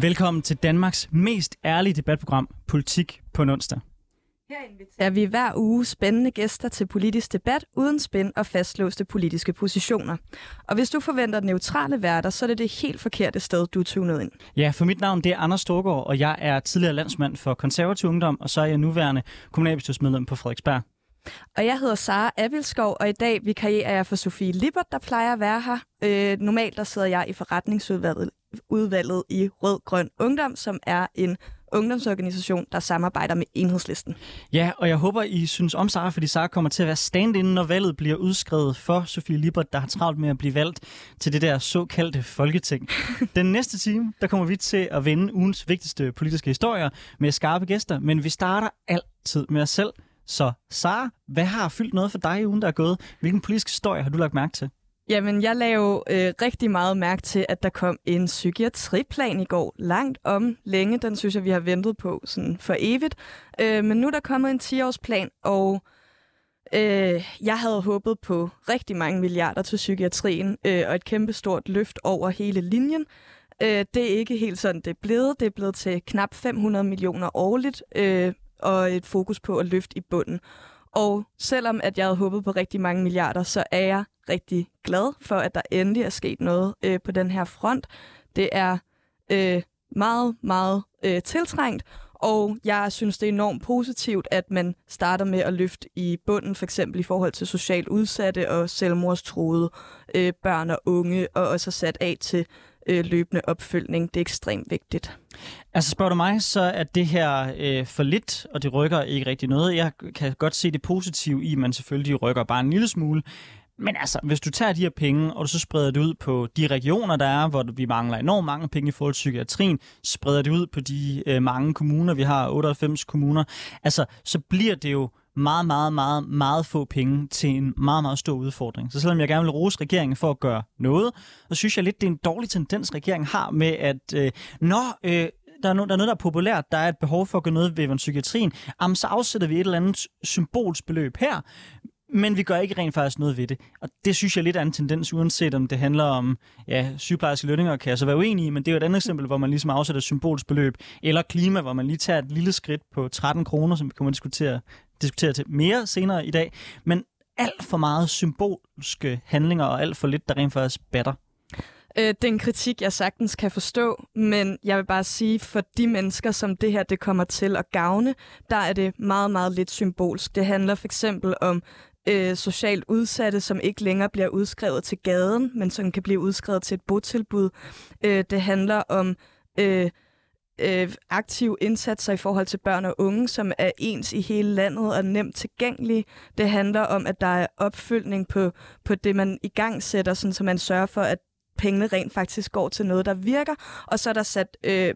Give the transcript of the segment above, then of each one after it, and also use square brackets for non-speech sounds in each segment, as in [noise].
Velkommen til Danmarks mest ærlige debatprogram, Politik på en onsdag. Her inviterer vi hver uge spændende gæster til politisk debat uden spænd og fastlåste politiske positioner. Og hvis du forventer neutrale værter, så er det det helt forkerte sted, du er tunet ind. Ja, for mit navn det er Anders Storgård, og jeg er tidligere landsmand for konservativ ungdom, og så er jeg nuværende kommunalbestyrelsesmedlem på Frederiksberg. Og jeg hedder Sara Abilskov, og i dag vikarierer jeg for Sofie Lippert, der plejer at være her. Øh, normalt der sidder jeg i forretningsudvalget udvalget i Rød Grøn Ungdom, som er en ungdomsorganisation, der samarbejder med enhedslisten. Ja, og jeg håber, I synes om Sara, fordi Sara kommer til at være stand-in, når valget bliver udskrevet for Sofie Libert, der har travlt med at blive valgt til det der såkaldte folketing. [laughs] Den næste time, der kommer vi til at vende ugens vigtigste politiske historier med skarpe gæster, men vi starter altid med os selv. Så Sara, hvad har fyldt noget for dig i ugen, der er gået? Hvilken politisk historie har du lagt mærke til? Jamen, jeg lavede øh, rigtig meget mærke til, at der kom en psykiatriplan i går. Langt om længe. Den synes jeg, vi har ventet på sådan for evigt. Øh, men nu er der kommet en 10-årsplan, og øh, jeg havde håbet på rigtig mange milliarder til psykiatrien, øh, og et kæmpe stort løft over hele linjen. Øh, det er ikke helt sådan, det er blevet. Det er blevet til knap 500 millioner årligt, øh, og et fokus på at løfte i bunden. Og selvom at jeg havde håbet på rigtig mange milliarder, så er jeg rigtig glad for, at der endelig er sket noget øh, på den her front. Det er øh, meget, meget øh, tiltrængt, og jeg synes, det er enormt positivt, at man starter med at løfte i bunden, for eksempel i forhold til socialt udsatte og selvmordstroede øh, børn og unge, og også sat af til øh, løbende opfølgning. Det er ekstremt vigtigt. Altså spørger du mig, så er det her øh, for lidt, og det rykker ikke rigtig noget. Jeg kan godt se det positive i, at man selvfølgelig rykker bare en lille smule. Men altså, hvis du tager de her penge, og du så spreder det ud på de regioner, der er, hvor vi mangler enormt mange penge i forhold til psykiatrien, spreder det ud på de øh, mange kommuner, vi har 98 kommuner, altså, så bliver det jo meget, meget, meget, meget få penge til en meget, meget stor udfordring. Så selvom jeg gerne vil rose regeringen for at gøre noget, så synes jeg lidt, det er en dårlig tendens, regeringen har med, at øh, når øh, der er, no, der er noget, der er populært, der er et behov for at gøre noget ved psykiatrien, jamen, så afsætter vi et eller andet symbolsbeløb her, men vi gør ikke rent faktisk noget ved det. Og det synes jeg lidt er en tendens, uanset om det handler om ja, sygeplejerske lønninger, kan jeg så være uenig i, men det er jo et andet eksempel, hvor man ligesom afsætter symbolsbeløb, eller klima, hvor man lige tager et lille skridt på 13 kroner, som vi kommer til at diskutere, diskutere til mere senere i dag. Men alt for meget symbolske handlinger, og alt for lidt, der rent faktisk batter. Øh, det er en kritik, jeg sagtens kan forstå, men jeg vil bare sige, for de mennesker, som det her det kommer til at gavne, der er det meget, meget lidt symbolsk. Det handler for eksempel om øh, socialt udsatte, som ikke længere bliver udskrevet til gaden, men som kan blive udskrevet til et botilbud. Øh, det handler om øh, øh, aktive indsatser i forhold til børn og unge, som er ens i hele landet og nemt tilgængelige. Det handler om, at der er opfølgning på, på det, man i gang sætter, sådan, så man sørger for, at pengene rent faktisk går til noget, der virker. Og så er der sat øh,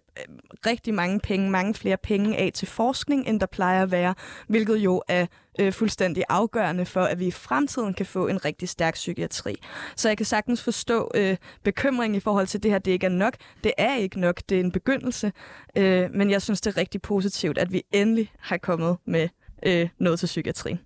rigtig mange penge, mange flere penge af til forskning, end der plejer at være, hvilket jo er øh, fuldstændig afgørende for, at vi i fremtiden kan få en rigtig stærk psykiatri. Så jeg kan sagtens forstå øh, bekymring i forhold til det her, det ikke er nok. Det er ikke nok, det er en begyndelse. Øh, men jeg synes, det er rigtig positivt, at vi endelig har kommet med øh, noget til psykiatrien.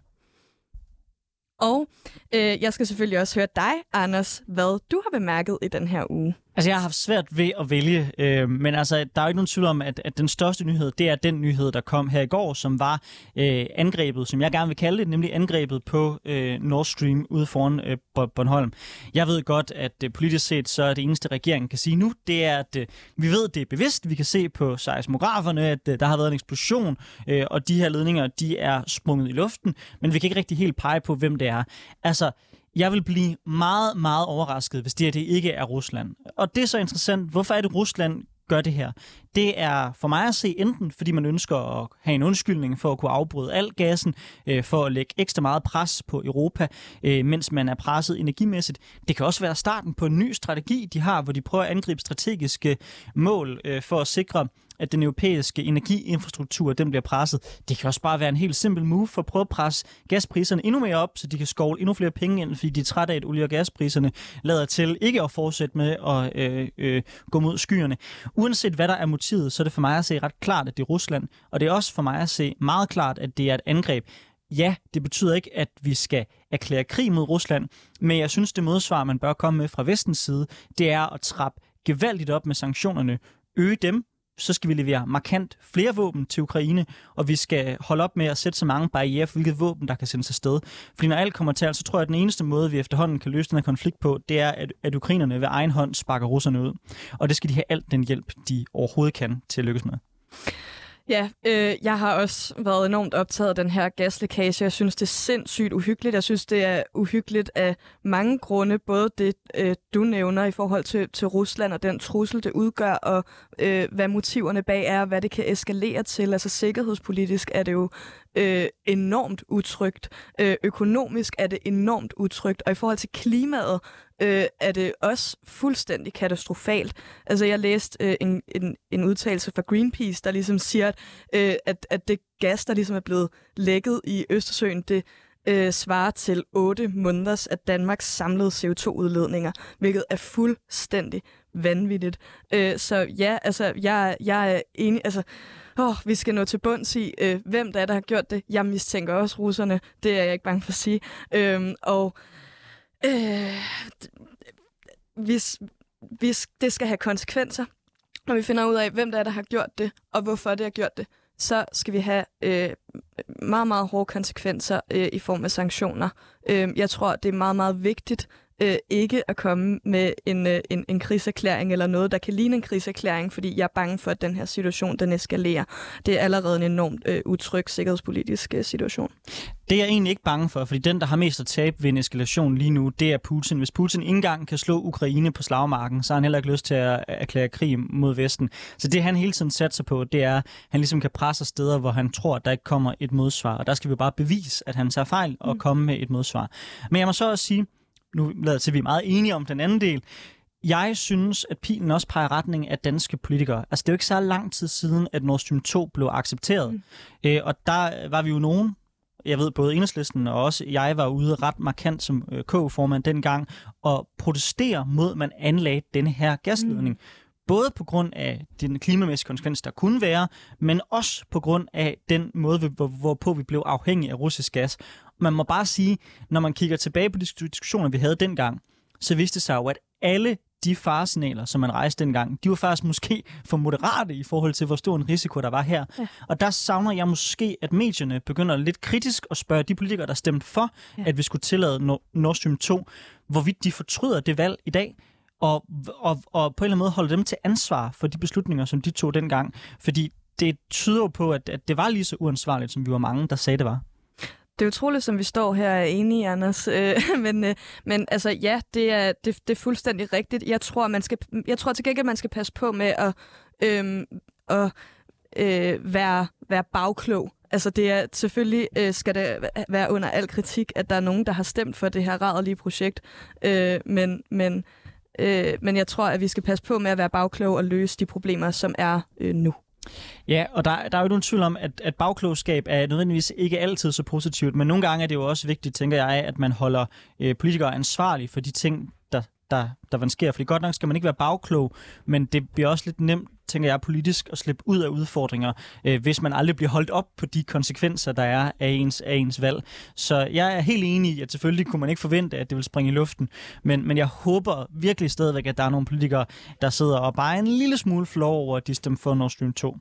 Og øh, jeg skal selvfølgelig også høre dig, Anders, hvad du har bemærket i den her uge. Altså, jeg har haft svært ved at vælge, øh, men altså, der er jo ikke nogen tvivl om, at, at den største nyhed, det er den nyhed, der kom her i går, som var øh, angrebet, som jeg gerne vil kalde det, nemlig angrebet på øh, Nord Stream ude foran øh, Bornholm. Jeg ved godt, at øh, politisk set, så er det eneste, regeringen kan sige nu, det er, at øh, vi ved, det er bevidst. Vi kan se på seismograferne, at øh, der har været en eksplosion, øh, og de her ledninger, de er sprunget i luften, men vi kan ikke rigtig helt pege på, hvem det er. Altså, jeg vil blive meget, meget overrasket, hvis det her det ikke er Rusland. Og det er så interessant. Hvorfor er det, Rusland gør det her? Det er for mig at se enten, fordi man ønsker at have en undskyldning for at kunne afbryde al gassen, øh, for at lægge ekstra meget pres på Europa, øh, mens man er presset energimæssigt. Det kan også være starten på en ny strategi, de har, hvor de prøver at angribe strategiske mål øh, for at sikre at den europæiske energiinfrastruktur den bliver presset. Det kan også bare være en helt simpel move for at prøve at presse gaspriserne endnu mere op, så de kan skovle endnu flere penge ind, fordi de er trætte af, at olie- og gaspriserne lader til ikke at fortsætte med at øh, øh, gå mod skyerne. Uanset hvad der er motivet, så er det for mig at se ret klart, at det er Rusland, og det er også for mig at se meget klart, at det er et angreb ja, det betyder ikke, at vi skal erklære krig mod Rusland, men jeg synes, det modsvar, man bør komme med fra vestens side, det er at trappe gevaldigt op med sanktionerne øge dem, så skal vi levere markant flere våben til Ukraine, og vi skal holde op med at sætte så mange barriere for, hvilket våben, der kan sendes afsted. Fordi når alt kommer til, så tror jeg, at den eneste måde, vi efterhånden kan løse den her konflikt på, det er, at, at ukrainerne ved egen hånd sparker russerne ud. Og det skal de have alt den hjælp, de overhovedet kan til at lykkes med. Ja, øh, jeg har også været enormt optaget af den her gaslækage. Jeg synes, det er sindssygt uhyggeligt. Jeg synes, det er uhyggeligt af mange grunde. Både det, øh, du nævner i forhold til, til Rusland og den trussel, det udgør, og øh, hvad motiverne bag er, hvad det kan eskalere til. Altså sikkerhedspolitisk er det jo øh, enormt utrygt. Øh, økonomisk er det enormt utrygt. Og i forhold til klimaet, øh, er det også fuldstændig katastrofalt. Altså, jeg læste øh, en, en, en udtalelse fra Greenpeace, der ligesom siger, at, øh, at, at det gas, der ligesom er blevet lækket i Østersøen, det øh, svarer til 8 måneders af Danmarks samlede CO2-udledninger, hvilket er fuldstændig vanvittigt. Øh, så ja, altså, jeg, jeg er enig, altså, åh, vi skal nå til bunds i, øh, hvem der er, der har gjort det. Jeg mistænker også russerne, det er jeg ikke bange for at sige. Øh, og Øh, hvis, hvis det skal have konsekvenser, når vi finder ud af, hvem der er, der har gjort det, og hvorfor det har gjort det, så skal vi have øh, meget, meget hårde konsekvenser øh, i form af sanktioner. Øh, jeg tror, det er meget, meget vigtigt, øh, ikke at komme med en, øh, en, en kriserklæring eller noget, der kan ligne en kriserklæring, fordi jeg er bange for, at den her situation, den eskalerer. Det er allerede en enormt øh, utryg sikkerhedspolitisk øh, situation. Det er jeg egentlig ikke bange for, fordi den, der har mest at tabe ved en eskalation lige nu, det er Putin. Hvis Putin ikke engang kan slå Ukraine på slagmarken, så har han heller ikke lyst til at erklære krig mod Vesten. Så det, han hele tiden satser på, det er, at han ligesom kan presse steder, hvor han tror, at der ikke kommer et modsvar. Og der skal vi bare bevise, at han tager fejl og mm. komme med et modsvar. Men jeg må så også sige, nu lader til, at vi er meget enige om den anden del, jeg synes, at pilen også peger retning af danske politikere. Altså, det er jo ikke så lang tid siden, at Nord Stream 2 blev accepteret. Mm. Øh, og der var vi jo nogen, jeg ved, både Enhedslisten og også jeg var ude ret markant som øh, K-formand dengang, og protestere mod, at man anlagde denne her gasledning. Mm. Både på grund af den klimamæssige konsekvens, der kunne være, men også på grund af den måde, hvorpå vi blev afhængige af russisk gas man må bare sige, når man kigger tilbage på de diskussioner, vi havde dengang, så viste det sig jo, at alle de faresignaler, som man rejste dengang, de var faktisk måske for moderate i forhold til, hvor stor en risiko der var her. Ja. Og der savner jeg måske, at medierne begynder lidt kritisk at spørge de politikere, der stemte for, ja. at vi skulle tillade Nord Stream 2, hvorvidt de fortryder det valg i dag, og, og, og på en eller anden måde holde dem til ansvar for de beslutninger, som de tog dengang. Fordi det tyder jo på, at, at det var lige så uansvarligt, som vi var mange, der sagde, det var. Det er utroligt, som vi står her er enige, Anders. Øh, [laughs] men, øh, men altså, ja, det er, det, det er fuldstændig rigtigt. Jeg tror, man skal, jeg tror til gengæld, man skal passe på med at, øh, at øh, være, være bagklog. Altså, det er selvfølgelig øh, skal det være under al kritik, at der er nogen, der har stemt for det her rædelige projekt. Øh, men, men, øh, men jeg tror, at vi skal passe på med at være bagklog og løse de problemer, som er øh, nu. Ja, og der, der er jo nogen tvivl om, at, at bagklogskab er nødvendigvis ikke altid så positivt, men nogle gange er det jo også vigtigt, tænker jeg, at man holder øh, politikere ansvarlige for de ting, der, der, der sker. Fordi godt nok skal man ikke være bagklog, men det bliver også lidt nemt, tænker jeg, politisk at slippe ud af udfordringer, øh, hvis man aldrig bliver holdt op på de konsekvenser, der er af ens, af ens valg. Så jeg er helt enig i, at selvfølgelig kunne man ikke forvente, at det vil springe i luften, men, men jeg håber virkelig stadigvæk, at der er nogle politikere, der sidder og bare er en lille smule flov over, at de stemmer for Nord Stream 2.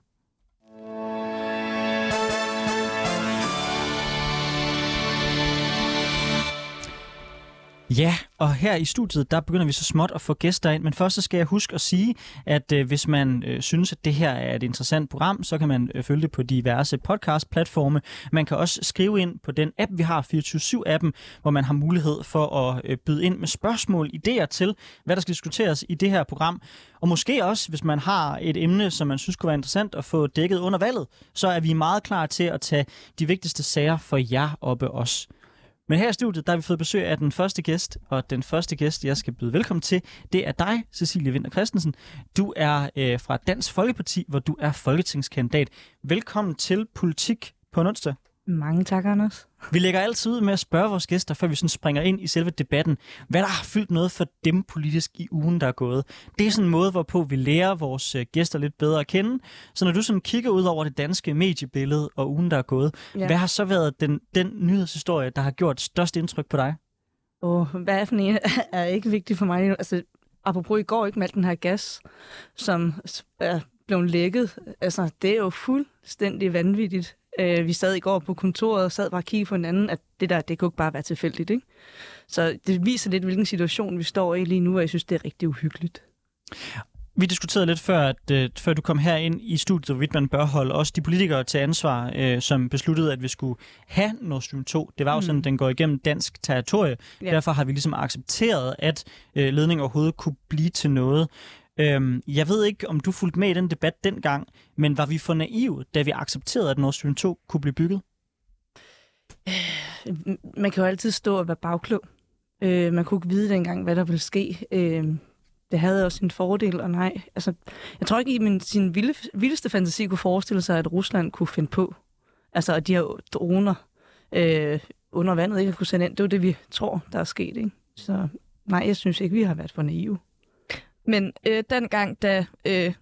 Ja, og her i studiet, der begynder vi så småt at få gæster ind, men først så skal jeg huske at sige, at øh, hvis man øh, synes, at det her er et interessant program, så kan man øh, følge det på diverse podcast-platforme. Man kan også skrive ind på den app, vi har, 24-7-appen, hvor man har mulighed for at øh, byde ind med spørgsmål, idéer til, hvad der skal diskuteres i det her program. Og måske også, hvis man har et emne, som man synes kunne være interessant at få dækket under valget, så er vi meget klar til at tage de vigtigste sager for jer oppe også. Men her i studiet, der har vi fået besøg af den første gæst, og den første gæst, jeg skal byde velkommen til, det er dig, Cecilie Vinter Christensen. Du er øh, fra Dansk Folkeparti, hvor du er folketingskandidat. Velkommen til Politik på en onsdag. Mange tak, Anders. Vi lægger altid ud med at spørge vores gæster, før vi sådan springer ind i selve debatten, hvad der har fyldt noget for dem politisk i ugen, der er gået. Det er sådan en måde, hvorpå vi lærer vores øh, gæster lidt bedre at kende. Så når du sådan kigger ud over det danske mediebillede og ugen, der er gået, ja. hvad har så været den, den nyhedshistorie, der har gjort størst indtryk på dig? Oh, hvad for en er ikke vigtigt for mig. Altså, apropos i går ikke med den her gas, som er blevet lækket. Altså, det er jo fuldstændig vanvittigt. Øh, vi sad i går på kontoret og sad bare og kiggede på hinanden, at det der, det kunne ikke bare være tilfældigt, ikke? Så det viser lidt, hvilken situation vi står i lige nu, og jeg synes, det er rigtig uhyggeligt. Vi diskuterede lidt før, at øh, før du kom her ind i studiet, hvorvidt man bør holde også de politikere til ansvar, øh, som besluttede, at vi skulle have Nord Stream 2. Det var jo sådan, at den går igennem dansk territorie. Ja. Derfor har vi ligesom accepteret, at øh, ledningen overhovedet kunne blive til noget. Øhm, jeg ved ikke, om du fulgte med i den debat dengang, men var vi for naive, da vi accepterede, at Nord Stream 2 kunne blive bygget? Øh, man kan jo altid stå og være bagklog. Øh, man kunne ikke vide dengang, hvad der ville ske. Øh, det havde også en fordel, og nej. Altså, jeg tror ikke, i min, sin vilde, vildeste fantasi kunne forestille sig, at Rusland kunne finde på. Altså, at de her droner øh, under vandet ikke kunne sende ind. Det er jo det, vi tror, der er sket. Ikke? Så nej, jeg synes ikke, vi har været for naive. Men øh, dengang, da, øh,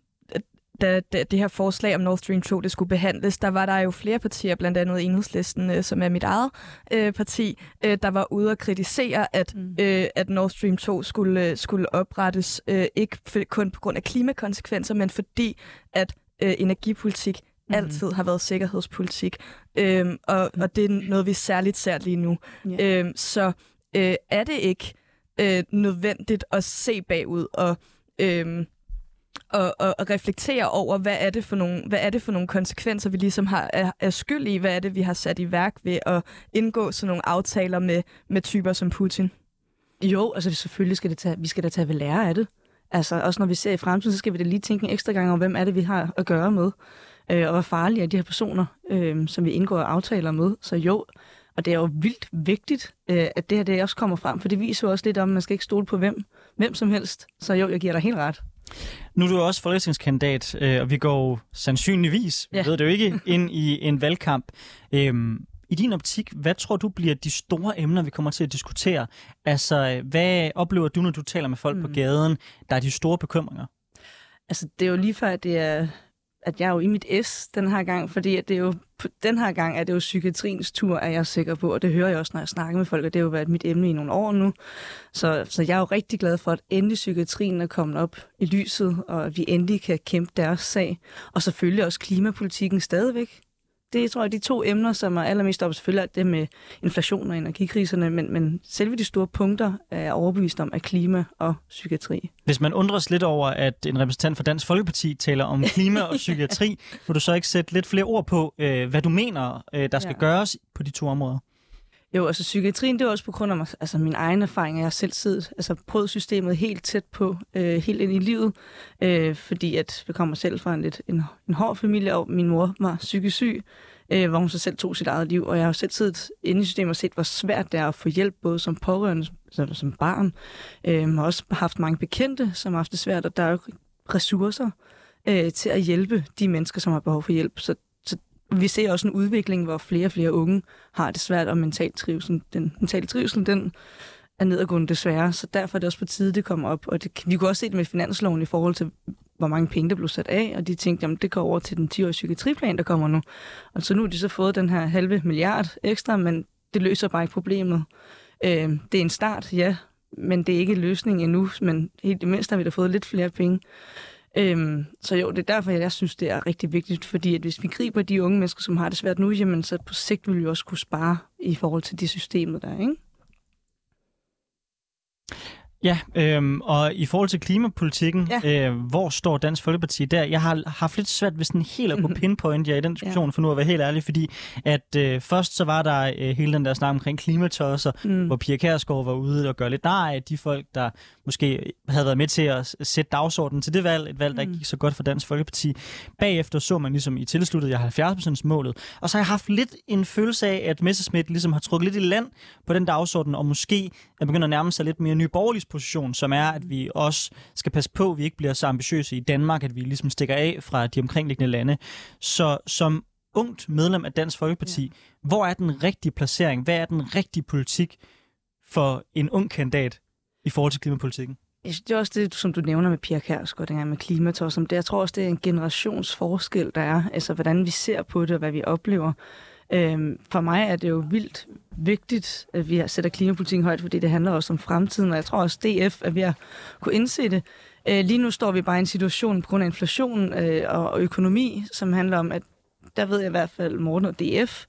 da, da det her forslag om Nord Stream 2 det skulle behandles, der var der jo flere partier, blandt andet Enhedslisten, øh, som er mit eget øh, parti, øh, der var ude og kritisere, at, mm. øh, at Nord Stream 2 skulle, øh, skulle oprettes, øh, ikke for, kun på grund af klimakonsekvenser, men fordi at øh, energipolitik Mhm. altid har været sikkerhedspolitik. Øhm, og, og det er noget, vi særligt ser lige nu. Ja. Øhm, så øh, er det ikke øh, nødvendigt at se bagud og, øhm, og, og, og reflektere over, hvad er, det for nogle, hvad er det for nogle konsekvenser, vi ligesom har, er, er skyld i? Hvad er det, vi har sat i værk ved at indgå sådan nogle aftaler med, med typer som Putin? Jo, altså selvfølgelig skal det tage, vi skal da tage ved lære af det. Altså også når vi ser i fremtiden, så skal vi da lige tænke en ekstra gang over, hvem er det, vi har at gøre med. Øh, og hvor farlige er de her personer, øh, som vi indgår aftaler med. Så jo, og det er jo vildt vigtigt, øh, at det her det også kommer frem, for det viser jo også lidt om, at man skal ikke stole på hvem, hvem som helst. Så jo, jeg giver dig helt ret. Nu er du også folketingskandidat, øh, og vi går sandsynligvis, ja. Ved det jo ikke, [laughs] ind i en valgkamp. Øhm, I din optik, hvad tror du bliver de store emner, vi kommer til at diskutere? Altså, hvad oplever du, når du taler med folk mm. på gaden, der er de store bekymringer? Altså, det er jo lige før, at det er at jeg er jo i mit S den her gang, fordi at det er jo, den her gang er det jo psykiatriens tur, er jeg sikker på, og det hører jeg også, når jeg snakker med folk, og det har jo været mit emne i nogle år nu. Så, så jeg er jo rigtig glad for, at endelig psykiatrien er kommet op i lyset, og at vi endelig kan kæmpe deres sag. Og selvfølgelig også klimapolitikken stadigvæk. Det tror jeg er de to emner, som er allermest op. Selvfølgelig er det med inflation og energikriserne, men, men selve de store punkter er overbevist om, er klima og psykiatri. Hvis man undres lidt over, at en repræsentant for Dansk Folkeparti taler om klima og [laughs] psykiatri, vil du så ikke sætte lidt flere ord på, øh, hvad du mener, øh, der skal. Ja. gøres på de to områder? Jo, altså psykiatrien, det er også på grund af mig, altså min egen erfaring. Jeg har selv siddet, altså prøvet systemet helt tæt på, øh, helt ind i livet, øh, fordi at vi kommer selv fra en lidt en, en hård familie, og min mor var psykisk syg, øh, hvor hun så selv tog sit eget liv, og jeg har selv siddet inde i systemet og set, hvor svært det er at få hjælp, både som pårørende, som, som barn. Øh, jeg har også haft mange bekendte, som har haft det svært, og der er jo ressourcer øh, til at hjælpe de mennesker, som har behov for hjælp. Så vi ser også en udvikling, hvor flere og flere unge har det svært, og mental trivsel, den mentale trivsel, den er nedadgående desværre. Så derfor er det også på tide, det kommer op. Og det, vi kunne også se det med finansloven i forhold til, hvor mange penge, der blev sat af, og de tænkte, jamen det går over til den 10-årige psykiatriplan, der kommer nu. Og så nu har de så fået den her halve milliard ekstra, men det løser bare ikke problemet. Øh, det er en start, ja, men det er ikke en løsning endnu, men helt det mindste har vi da fået lidt flere penge. Øhm, så jo, det er derfor, jeg synes, det er rigtig vigtigt, fordi at hvis vi griber de unge mennesker, som har det svært nu, jamen så på sigt vil vi også kunne spare i forhold til det systemet der ikke? Ja, øhm, og i forhold til klimapolitikken, Ja. øh, hvor står Dansk Folkeparti der? Jeg har haft lidt svært ved sådan helt at kunne Mhm. pinpoint jer i den diskussion, ja. for nu at være helt ærlig, fordi at øh, først så var der øh, hele den der snak omkring klimatosser, Mm. hvor Pia Kærsgaard var ude og gøre lidt nej af de folk, der måske havde været med til at sætte dagsordenen til det valg, et valg, der Mm. gik så godt for Dansk Folkeparti. Bagefter så man ligesom i tilsluttet, jeg har 70% målet, og så har jeg haft lidt en følelse af, at Messerschmidt ligesom har trukket lidt i land på den dagsorden, og måske er begyndt at nærme sig lidt mere ny borgerlig position, som er, at vi også skal passe på, at vi ikke bliver så ambitiøse i Danmark, at vi ligesom stikker af fra de omkringliggende lande. Så som ungt medlem af Dansk Folkeparti, ja. hvor er den rigtige placering? Hvad er den rigtige politik for en ung kandidat i forhold til klimapolitikken? Jeg synes, det er også det, som du nævner med Pia Kærsgaard, dengang med klimatår, som det, jeg tror også, det er en generationsforskel, der er, altså hvordan vi ser på det, og hvad vi oplever. Øhm, for mig er det jo vildt vigtigt, at vi sætter klimapolitikken højt, fordi det handler også om fremtiden, og jeg tror også, DF er ved at kunne indse det. Øh, lige nu står vi bare i en situation på grund af inflation øh, og, økonomi, som handler om, at der ved jeg i hvert fald, Morten og DF,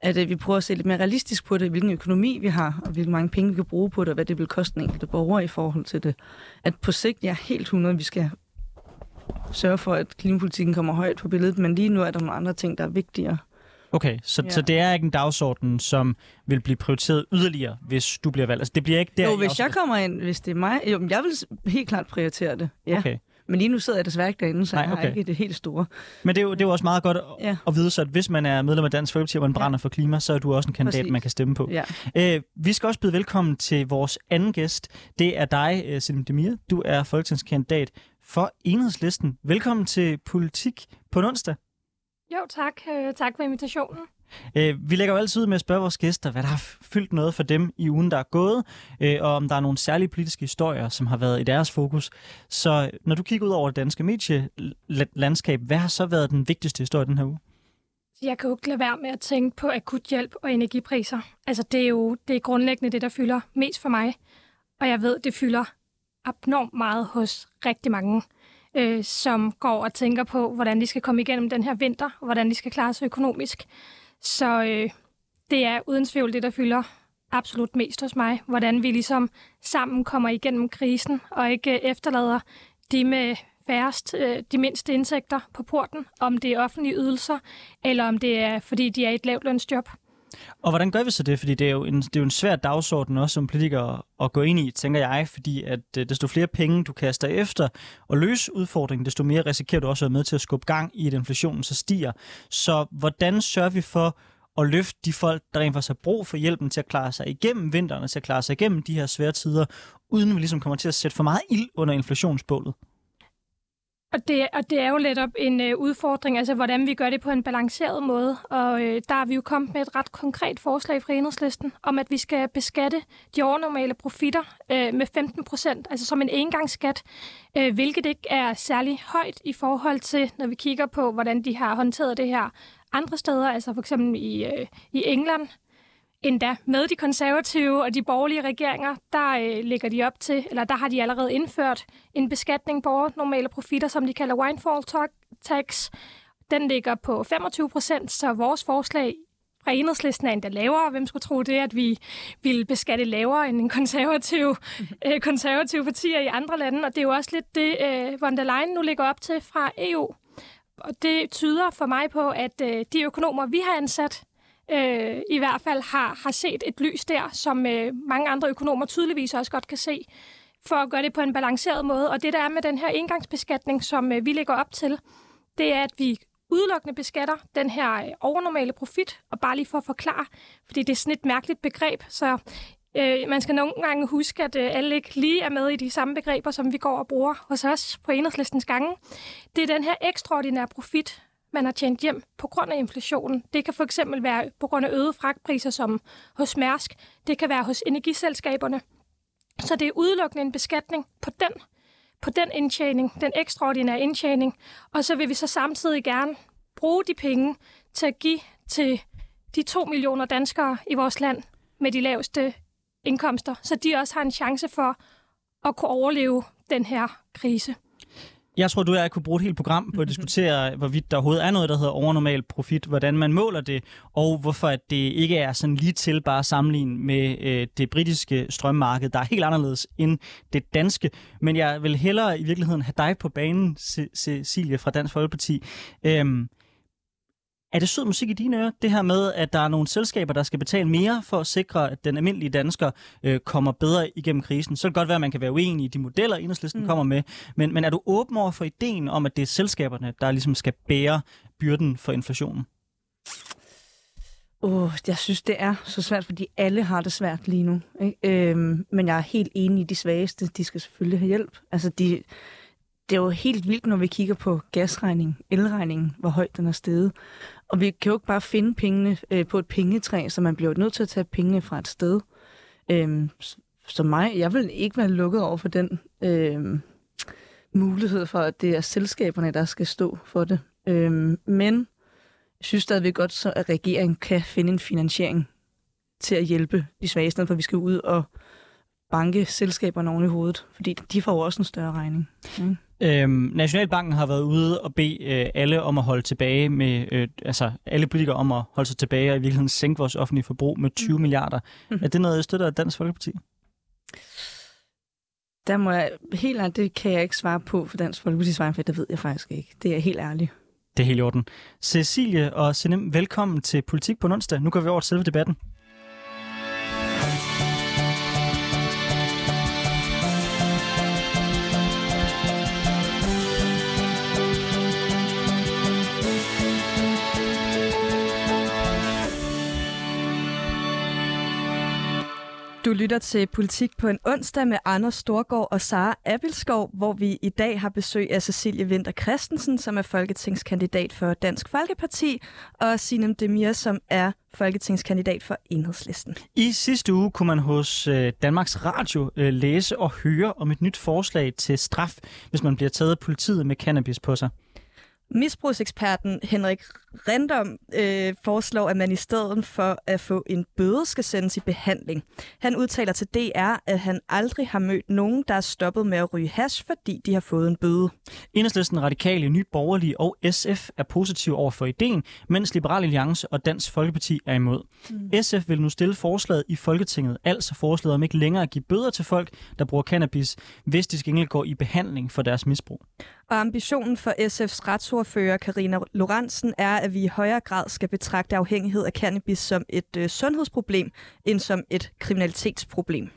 at øh, vi prøver at se lidt mere realistisk på det, hvilken økonomi vi har, og hvilke mange penge vi kan bruge på det, og hvad det vil koste den enkelte borger i forhold til det. At på sigt, jeg er helt 100, vi skal sørge for, at klimapolitikken kommer højt på billedet, men lige nu er der nogle andre ting, der er vigtigere. Okay, så, Ja. så det er ikke en dagsorden, som vil blive prioriteret yderligere, hvis du bliver valgt? Altså, det bliver ikke der, Jo, hvis også- jeg kommer ind, hvis det er mig, jo, men jeg vil helt klart prioritere det. Ja. Okay. Men lige nu sidder jeg desværre ikke derinde, så Nej, jeg har okay. ikke det helt store. Men det er, jo, det er jo også meget godt at, Ja. at vide, så at hvis man er medlem af Dansk Folkeparti, og man brænder for klima, så er du også en kandidat, Præcis. man kan stemme på. Ja. Øh, vi skal også byde velkommen til vores anden gæst. Det er dig, øh, Selim Demir. Du er folketingskandidat for Enhedslisten. Velkommen til Politik på onsdag. Jo, tak. Øh, tak for invitationen. Øh, vi lægger jo altid ud med at spørge vores gæster, hvad der har fyldt noget for dem i ugen, der er gået, øh, og om der er nogle særlige politiske historier, som har været i deres fokus. Så når du kigger ud over det danske medielandskab, hvad har så været den vigtigste historie den her uge? Jeg kan jo ikke lade være med at tænke på akut hjælp og energipriser. Altså, det er jo det er grundlæggende det, der fylder mest for mig. Og jeg ved, det fylder abnormt meget hos rigtig mange, øh, som går og tænker på, hvordan de skal komme igennem den her vinter, og hvordan de skal klare sig økonomisk. Så øh, det er uden tvivl det, der fylder absolut mest hos mig. Hvordan vi ligesom sammen kommer igennem krisen, og ikke øh, efterlader de med færrest, øh, de mindste indtægter på porten, om det er offentlige ydelser, eller om det er, fordi de er i et lavtlønsjob. Og hvordan gør vi så det? Fordi det er jo en, det er jo en svær dagsorden også som politiker at gå ind i, tænker jeg, fordi at øh, desto flere penge du kaster efter og løse udfordringen, desto mere risikerer du også at være med til at skubbe gang i, at inflationen så stiger. Så hvordan sørger vi for at løfte de folk, der rent faktisk har brug for hjælpen til at klare sig igennem vinteren, til at klare sig igennem de her svære tider, uden vi ligesom kommer til at sætte for meget ild under inflationsbålet? Og det, og det er jo lidt op en øh, udfordring, altså hvordan vi gør det på en balanceret måde. Og øh, der er vi jo kommet med et ret konkret forslag fra enhedslisten om, at vi skal beskatte de overnormale profitter øh, med 15 procent, altså som en engangsskat, øh, hvilket ikke er særlig højt i forhold til, når vi kigger på, hvordan de har håndteret det her andre steder, altså for eksempel i, øh, i England, endda med de konservative og de borgerlige regeringer, der øh, ligger de op til, eller der har de allerede indført en beskatning på normale profitter, som de kalder windfall ta- tax. Den ligger på 25 procent, så vores forslag fra enhedslisten er endda lavere. Hvem skulle tro det, at vi ville beskatte lavere end en konservativ, [laughs] øh, konservative partier i andre lande? Og det er jo også lidt det, øh, von der Leyen nu ligger op til fra EU. Og det tyder for mig på, at øh, de økonomer, vi har ansat, øh, i hvert fald har, har set et lys der, som øh, mange andre økonomer tydeligvis også godt kan se, for at gøre det på en balanceret måde. Og det, der er med den her engangsbeskatning, som øh, vi lægger op til, det er, at vi udelukkende beskatter den her øh, overnormale profit, og bare lige for at forklare, fordi det er sådan et mærkeligt begreb, så øh, man skal nogle gange huske, at øh, alle ikke lige er med i de samme begreber, som vi går og bruger hos os på enhedslistens gange. Det er den her ekstraordinære profit, man har tjent hjem på grund af inflationen. Det kan for eksempel være på grund af øgede fragtpriser som hos Mærsk. Det kan være hos energiselskaberne. Så det er udelukkende en beskatning på den, på den indtjening, den ekstraordinære indtjening. Og så vil vi så samtidig gerne bruge de penge til at give til de to millioner danskere i vores land med de laveste indkomster, så de også har en chance for at kunne overleve den her krise. Jeg tror, du og jeg kunne bruge et helt program på at diskutere, hvorvidt der overhovedet er noget, der hedder overnormal profit, hvordan man måler det, og hvorfor at det ikke er sådan lige til bare at sammenligne med øh, det britiske strømmarked, der er helt anderledes end det danske. Men jeg vil hellere i virkeligheden have dig på banen, Ce- Cecilie fra Dansk Folkeparti. Øhm, er det sød musik i dine ører, det her med, at der er nogle selskaber, der skal betale mere for at sikre, at den almindelige dansker øh, kommer bedre igennem krisen? Så kan det godt være, at man kan være uenig i de modeller, enhedslisten mm. kommer med, men, men er du åben over for ideen om, at det er selskaberne, der ligesom skal bære byrden for inflationen? Oh, jeg synes, det er så svært, fordi alle har det svært lige nu. Ikke? Øhm, men jeg er helt enig i de svageste. De skal selvfølgelig have hjælp. Altså, de, det er jo helt vildt, når vi kigger på gasregning, elregningen, hvor højt den er steget. Og vi kan jo ikke bare finde pengene øh, på et pengetræ, så man bliver jo nødt til at tage pengene fra et sted. Øhm, så mig, jeg vil ikke være lukket over for den øhm, mulighed for, at det er selskaberne, der skal stå for det. Øhm, men jeg synes stadigvæk godt, så at regeringen kan finde en finansiering til at hjælpe de svage, for vi skal ud og banke selskaberne oven i hovedet, fordi de får jo også en større regning. Mm. Øhm, Nationalbanken har været ude og bede øh, alle om at holde tilbage med, øh, altså alle politikere om at holde sig tilbage og i virkeligheden sænke vores offentlige forbrug med 20 mm. milliarder. Mm. Er det noget, jeg støtter af Dansk Folkeparti? Der må jeg, helt ærligt, det kan jeg ikke svare på for Dansk Folkeparti's vej, for det ved jeg faktisk ikke. Det er helt ærligt. Det er helt i orden. Cecilie og Sinem, velkommen til Politik på onsdag. Nu går vi over til selve debatten. Lytter til Politik på en onsdag med Anders Storgård og Sara Abelskov, hvor vi i dag har besøg af Cecilie Winter Christensen, som er folketingskandidat for Dansk Folkeparti, og Sinem Demir, som er folketingskandidat for Enhedslisten. I sidste uge kunne man hos øh, Danmarks Radio øh, læse og høre om et nyt forslag til straf, hvis man bliver taget af politiet med cannabis på sig. Misbrugseksperten Henrik Rendom øh, foreslår, at man i stedet for at få en bøde skal sendes i behandling. Han udtaler til DR, at han aldrig har mødt nogen, der er stoppet med at ryge hash, fordi de har fået en bøde. Enhedslisten, Radikale, Ny Borgerlige og SF er positive over for ideen, mens Liberal Alliance og Dansk Folkeparti er imod. Mm. SF vil nu stille forslaget i Folketinget, altså forslaget om ikke længere at give bøder til folk, der bruger cannabis, hvis de skal gå i behandling for deres misbrug. Og ambitionen for SF's retsordfører Karina Lorentzen er, at vi i højere grad skal betragte afhængighed af cannabis som et øh, sundhedsproblem, end som et kriminalitetsproblem.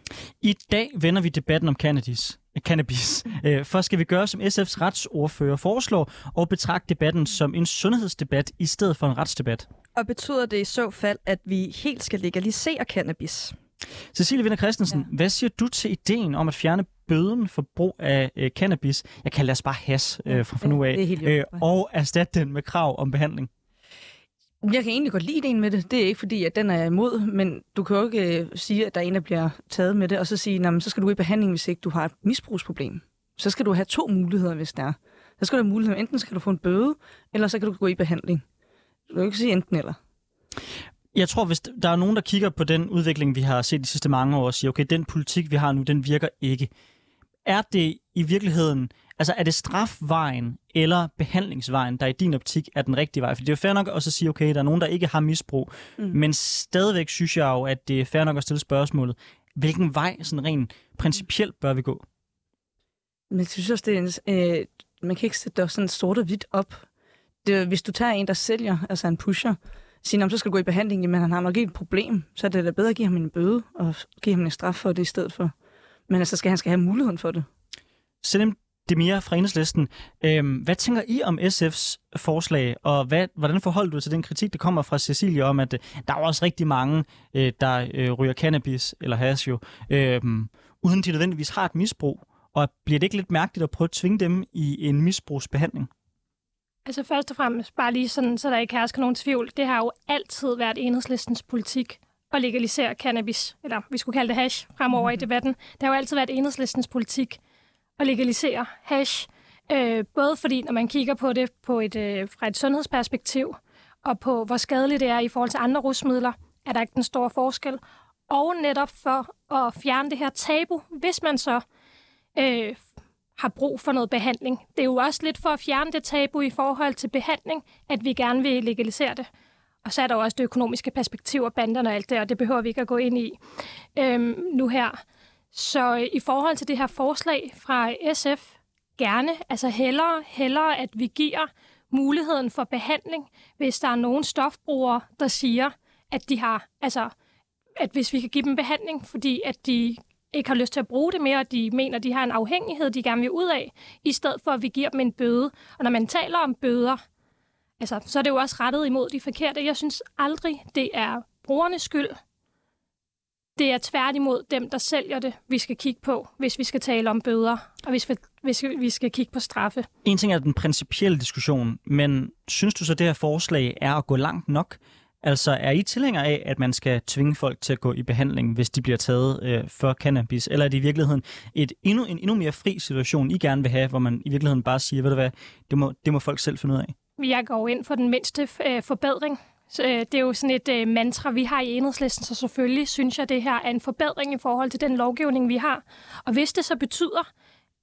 I dag vender vi debatten om cannabis. Cannabis. [laughs] Øh, først skal vi gøre, som SF's retsordfører foreslår, og betragte debatten som en sundhedsdebat i stedet for en retsdebat. Og betyder det i så fald, at vi helt skal legalisere cannabis? Cecilie Vinder Christensen, ja. hvad siger du til ideen om at fjerne bøden for brug af øh, cannabis, jeg kalder det bare has øh, fra, fra nu af, øh, og erstatte den med krav om behandling? Jeg kan egentlig godt lide ideen med det. Det er ikke fordi, at den er imod, men du kan jo ikke øh, sige, at der er en, der bliver taget med det, og så sige, så skal du i behandling, hvis ikke du har et misbrugsproblem. Så skal du have to muligheder, hvis der er. Så skal du have mulighed, enten skal du få en bøde, eller så kan du gå i behandling. Du kan ikke sige enten eller. Jeg tror, hvis der er nogen, der kigger på den udvikling, vi har set de sidste mange år, og siger, okay, den politik, vi har nu, den virker ikke. Er det i virkeligheden, altså er det strafvejen eller behandlingsvejen, der i din optik er den rigtige vej? For det er jo fair nok også at sige, okay, der er nogen, der ikke har misbrug, mm. men stadigvæk synes jeg jo, at det er fair nok at stille spørgsmålet, hvilken vej sådan rent principielt bør vi gå? Men jeg synes også, det er en, øh, man kan ikke sætte det sådan sort og hvidt op. Det, hvis du tager en, der sælger, altså en pusher, siger, så skal du gå i behandling, men han har nok ikke et problem, så er det da bedre at give ham en bøde og give ham en straf for det i stedet for. Men altså, skal han skal have muligheden for det. Selim Demir fra Enhedslisten, øhm, hvad tænker I om SF's forslag, og hvad, hvordan forholder du til den kritik, der kommer fra Cecilie om, at øh, der er også rigtig mange, øh, der øh, ryger cannabis eller hash jo, øh, uden de nødvendigvis har et misbrug, og bliver det ikke lidt mærkeligt at prøve at tvinge dem i en misbrugsbehandling? Altså først og fremmest, bare lige sådan, så der ikke hersker nogen tvivl, det har jo altid været enhedslistens politik at legalisere cannabis, eller vi skulle kalde det hash fremover mm. i mhm. debatten. Det har jo altid været enhedslistens politik at legalisere hash, øh, både fordi, når man kigger på det på et, øh, fra et sundhedsperspektiv, og på hvor skadeligt det er i forhold til andre rusmidler, er der ikke den store forskel. Og netop for at fjerne det her tabu, hvis man så øh, har brug for noget behandling. Det er jo også lidt for at fjerne det tabu i forhold til behandling, at vi gerne vil legalisere det. Og så er der jo også det økonomiske perspektiv og banderne og alt det, og det behøver vi ikke at gå ind i øhm, nu her. Så øh, i forhold til det her forslag fra SF, gerne, altså hellere, hellere at vi giver muligheden for behandling, hvis der er nogen stofbrugere, der siger, at de har, altså, at hvis vi kan give dem behandling, fordi at de ikke har lyst til at bruge det mere, og de mener, de har en afhængighed, de gerne vil ud af, i stedet for, at vi giver dem en bøde. Og når man taler om bøder, altså, så er det jo også rettet imod de forkerte. Jeg synes aldrig, det er brugernes skyld. Det er tværtimod dem, der sælger det, vi skal kigge på, hvis vi skal tale om bøder, og hvis vi, hvis vi skal kigge på straffe. En ting er den principielle diskussion, men synes du så, at det her forslag er at gå langt nok? Altså, er I tilhængere af, at man skal tvinge folk til at gå i behandling, hvis de bliver taget øh, for cannabis? Eller er det i virkeligheden et endnu, en endnu mere fri situation, I gerne vil have, hvor man i virkeligheden bare siger, ved du hvad, det må, det må folk selv finde ud af? Jeg går ind for den mindste øh, forbedring Så, øh, det er jo sådan et øh, mantra, vi har i enhedslisten, så selvfølgelig synes jeg, det her er en forbedring i forhold til den lovgivning, vi har. Og hvis det så betyder,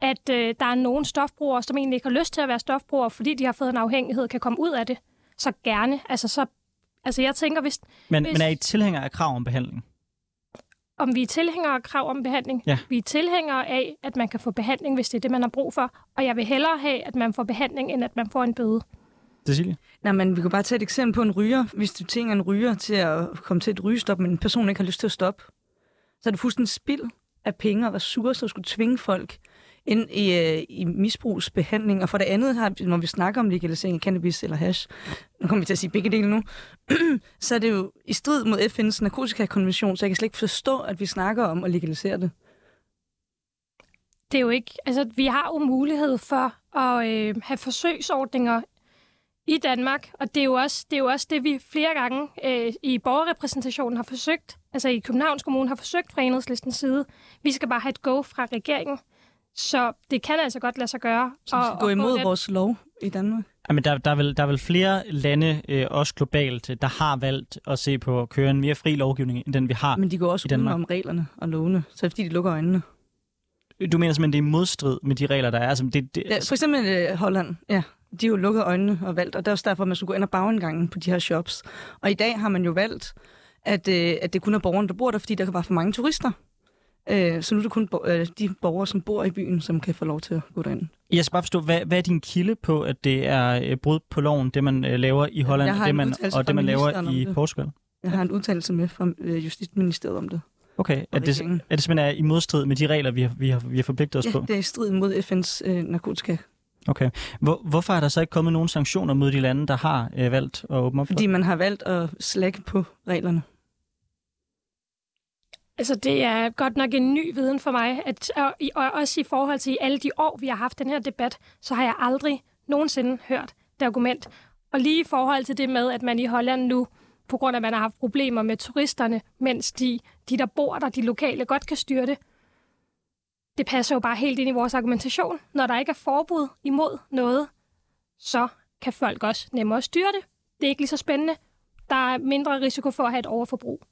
at øh, der er nogle stofbrugere, som egentlig ikke har lyst til at være stofbrugere, fordi de har fået en afhængighed, kan komme ud af det, så gerne. Altså, så, altså jeg tænker, hvis... Men, hvis, men er I tilhænger af krav om behandling? Om vi er tilhængere af krav om behandling? Ja. Vi er tilhængere af, at man kan få behandling, hvis det er det, man har brug for. Og jeg vil hellere have, at man får behandling, end at man får en bøde. Cecilie? Nej, men vi kan bare tage et eksempel på en ryger. Hvis du tænker en ryger til at komme til et rygestop, men en person ikke har lyst til at stoppe, så er det fuldstændig spild af penge og ressourcer at skulle tvinge folk ind i, øh, i misbrugsbehandling. Og for det andet, har, når vi snakker om legalisering af cannabis eller hash, nu kommer vi til at sige begge dele nu, [clears throat] så er det jo i strid mod FN's narkotikakonvention, så jeg kan slet ikke forstå, at vi snakker om at legalisere det. Det er jo ikke... Altså, vi har jo mulighed for at øh, have forsøgsordninger i Danmark, og det er jo også det, er jo også det vi flere gange øh, i borgerrepræsentationen har forsøgt, altså i Københavns Kommune har forsøgt fra enhedslistens side. Vi skal bare have et go fra regeringen. Så det kan altså godt lade sig gøre. Så vi skal gå imod den. vores lov i Danmark. Jamen, der, der, er vel, der er vel flere lande, øh, også globalt, der har valgt at se på at køre en mere fri lovgivning, end den vi har. Men de går også Danmark. om reglerne og lovene, så er det fordi, de lukker øjnene. Du mener simpelthen, det er i modstrid med de regler, der er? Altså, det, det, Ja, for eksempel øh, Holland, ja. De jo lukket øjnene og valgt, og det er også derfor, at man skulle gå ind og bagindgangen på de her shops. Og i dag har man jo valgt, at, øh, at det kun er borgerne, der bor der, fordi der kan være for mange turister. Øh, så nu er det kun bo- øh, de borgere, som bor i byen, som kan få lov til at gå derind. Jeg skal bare forstå, hvad, hvad er din kilde på, at det er øh, brud på loven, det man øh, laver i Holland, og det man, og det man laver i det. Portugal? Jeg har en udtalelse med fra øh, Justitsministeriet om det. Okay, er det, er det simpelthen er i modstrid med de regler, vi har, vi har, vi har forpligtet os Ja, på? det er i strid mod FN's øh, narkotika. Okay. Hvor, hvorfor er der så ikke kommet nogen sanktioner mod de lande, der har øh, valgt at åbne op for Fordi man har valgt at slække på reglerne. Altså, det er godt nok en ny viden for mig, at, og, og også i forhold til alle de år, vi har haft den her debat, så har jeg aldrig nogensinde hørt det argument. Og lige i forhold til det med, at man i Holland nu, på grund af, at man har haft problemer med turisterne, mens de, de der bor der, de lokale, godt kan styre det, det passer jo bare helt ind i vores argumentation. Når der ikke er forbud imod noget, så kan folk også nemmere styre det. Det er ikke lige så spændende. Der er mindre risiko for at have et overforbrug.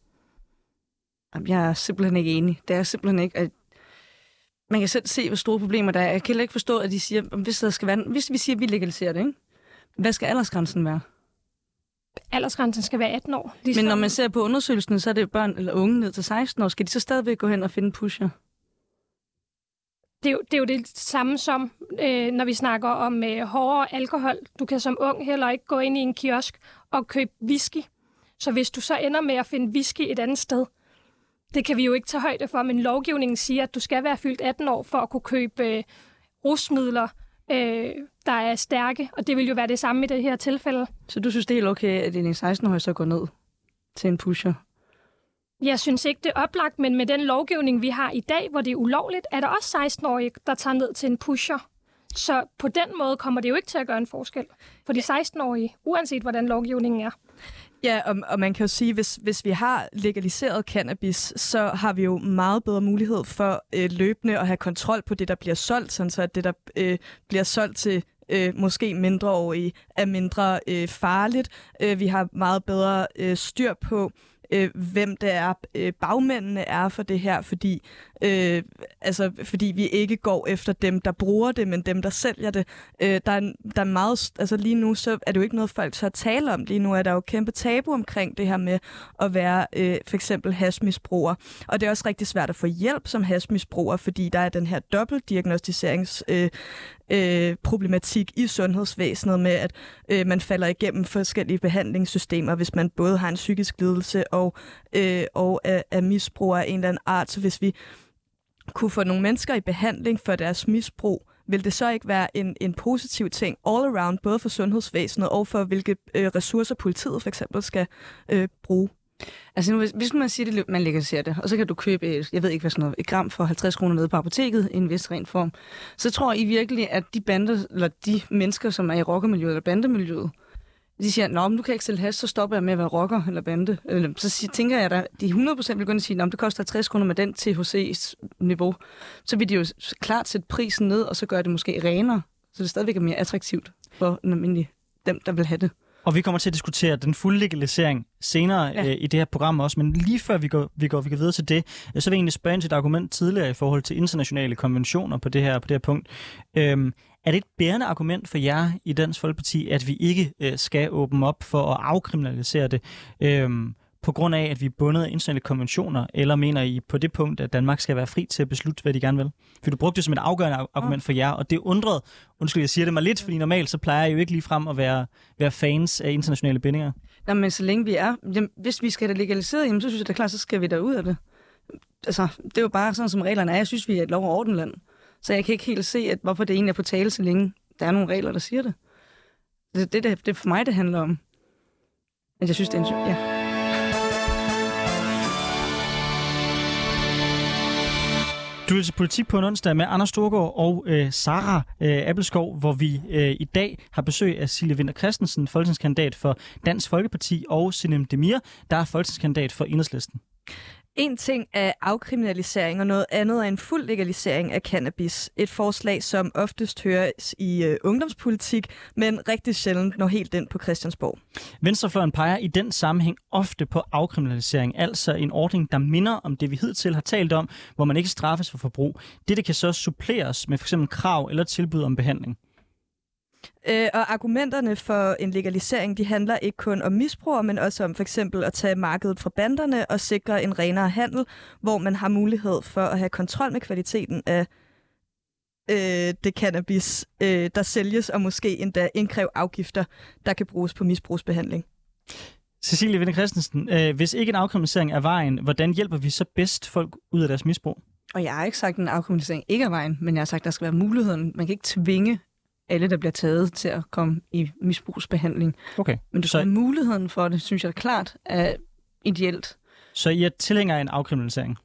Jamen, Jeg er simpelthen ikke enig. Det er simpelthen ikke, at man kan selv se, hvor store problemer der er. Jeg kan heller ikke forstå, at de siger, hvis, der skal være, hvis vi siger, at vi legaliserer det, ikke? hvad skal aldersgrænsen være? aldersgrænsen skal være 18 år. Ligesom, Men når man ser på undersøgelsen, så er det jo børn eller unge ned til 16 år. Skal de så stadigvæk gå hen og finde pusher? Det, er jo, det er jo det samme som, øh, når vi snakker om øh, hårdere alkohol. Du kan som ung heller ikke gå ind i en kiosk og købe whisky. Så hvis du så ender med at finde whisky et andet sted, det kan vi jo ikke tage højde for, men lovgivningen siger, at du skal være fyldt 18 år for at kunne købe øh, rusmidler, øh, der er stærke, og det vil jo være det samme i det her tilfælde. Så du synes, det er helt okay, at en 16-årig så går ned til en pusher? Jeg synes ikke, det er oplagt, men med den lovgivning, vi har i dag, hvor det er ulovligt, er der også 16-årige, der tager ned til en pusher. Så på den måde kommer det jo ikke til at gøre en forskel for de 16-årige, uanset hvordan lovgivningen er. Ja, og, og man kan jo sige, hvis, hvis vi har legaliseret cannabis, så har vi jo meget bedre mulighed for øh, løbende at have kontrol på det, der bliver solgt, sådan så at det, der øh, bliver solgt til øh, måske mindreårige, er mindre øh, farligt. Øh, vi har meget bedre øh, styr på, øh, Øh, hvem det er, øh, bagmændene er for det her, fordi, øh, altså, fordi vi ikke går efter dem, der bruger det, men dem, der sælger det. Øh, der, er, der er meget, altså lige nu, så er det jo ikke noget, folk tør tale om. Lige nu er der jo kæmpe tabu omkring det her med at være øh, for eksempel hasmisbruger. Og det er også rigtig svært at få hjælp som hasmisbruger, fordi der er den her dobbeltdiagnostiserings øh, øh, problematik i sundhedsvæsenet med, at øh, man falder igennem forskellige behandlingssystemer, hvis man både har en psykisk lidelse og, øh, og er, er misbrug af en eller anden art. Så hvis vi kunne få nogle mennesker i behandling for deres misbrug, vil det så ikke være en, en positiv ting all around, både for sundhedsvæsenet og for hvilke øh, ressourcer politiet for eksempel skal øh, bruge? Altså nu, hvis, hvis man siger, det, man legaliserer det, og så kan du købe, et, jeg ved ikke hvad sådan noget, et gram for 50 kroner nede på apoteket i en vis ren form, så tror I virkelig, at de bander, eller de mennesker, som er i rockermiljøet eller bandemiljøet, de siger, nå, men du kan ikke sælge hash, så stopper jeg med at være rocker eller bande. Eller, så siger, tænker jeg, da, de 100% vil gå ind og sige, at det koster 50 kroner med den THC's niveau. Så vil de jo klart sætte prisen ned, og så gør det måske renere, så det stadigvæk er mere attraktivt for den almindelige, dem, der vil have det. Og vi kommer til at diskutere den fulde legalisering senere ja. Øh, i det her program også, men lige før vi går, vi går, vi går videre til det, øh, så vil jeg egentlig spørge ind til et argument tidligere i forhold til internationale konventioner på det her, på det her punkt. Øhm, er det et bærende argument for jer i Dansk Folkeparti, at vi ikke øh, skal åbne op for at afkriminalisere det, øhm, på grund af, at vi er bundet af internationale konventioner, eller mener I på det punkt, at Danmark skal være fri til at beslutte, hvad de gerne vil? For du brugte det som et afgørende ar- argument for jer, og det undrede, undskyld, jeg siger det mig lidt, fordi normalt så plejer jeg jo ikke lige frem at være, være fans af internationale bindinger. Nå, men så længe vi er... Jamen, hvis vi skal have det legaliseret, jamen, så synes jeg da klart, så skal vi da ud af det. Altså, det er jo bare sådan, som reglerne er. Jeg synes, vi er et lov- og ordenland. Så jeg kan ikke helt se, at, hvorfor det egentlig er på tale, så længe der er nogle regler, der siger det. Det, det, det, det er for mig, det handler om. At jeg synes, det er en... Ja. Du er til politik på en onsdag med Anders Storgård og øh, Sara øh, Appelskov, hvor vi øh, i dag har besøg af Silje Winter Christensen, folketingskandidat for Dansk Folkeparti, og Sinem Demir, der er folketingskandidat for Enhedslisten. En ting er afkriminalisering, og noget andet er en fuld legalisering af cannabis. Et forslag, som oftest høres i øh, ungdomspolitik, men rigtig sjældent når helt ind på Christiansborg. Venstrefløjen peger i den sammenhæng ofte på afkriminalisering, altså en ordning, der minder om det, vi hidtil har talt om, hvor man ikke straffes for forbrug. Dette kan så suppleres med f.eks. krav eller tilbud om behandling. Øh, og argumenterne for en legalisering, de handler ikke kun om misbrug, men også om for eksempel at tage markedet fra banderne og sikre en renere handel, hvor man har mulighed for at have kontrol med kvaliteten af øh, det cannabis, øh, der sælges, og måske endda indkræve afgifter, der kan bruges på misbrugsbehandling. Cecilie Winter Christensen, øh, hvis ikke en afkriminalisering er vejen, hvordan hjælper vi så bedst folk ud af deres misbrug? Og jeg har ikke sagt, at en afkriminalisering ikke er vejen, men jeg har sagt, at der skal være muligheden. Man kan ikke tvinge alle, der bliver taget til at komme i misbrugsbehandling. Okay. Men du Så- muligheden for det, synes jeg klart er ideelt. Så I er tilhængere af en afkriminalisering?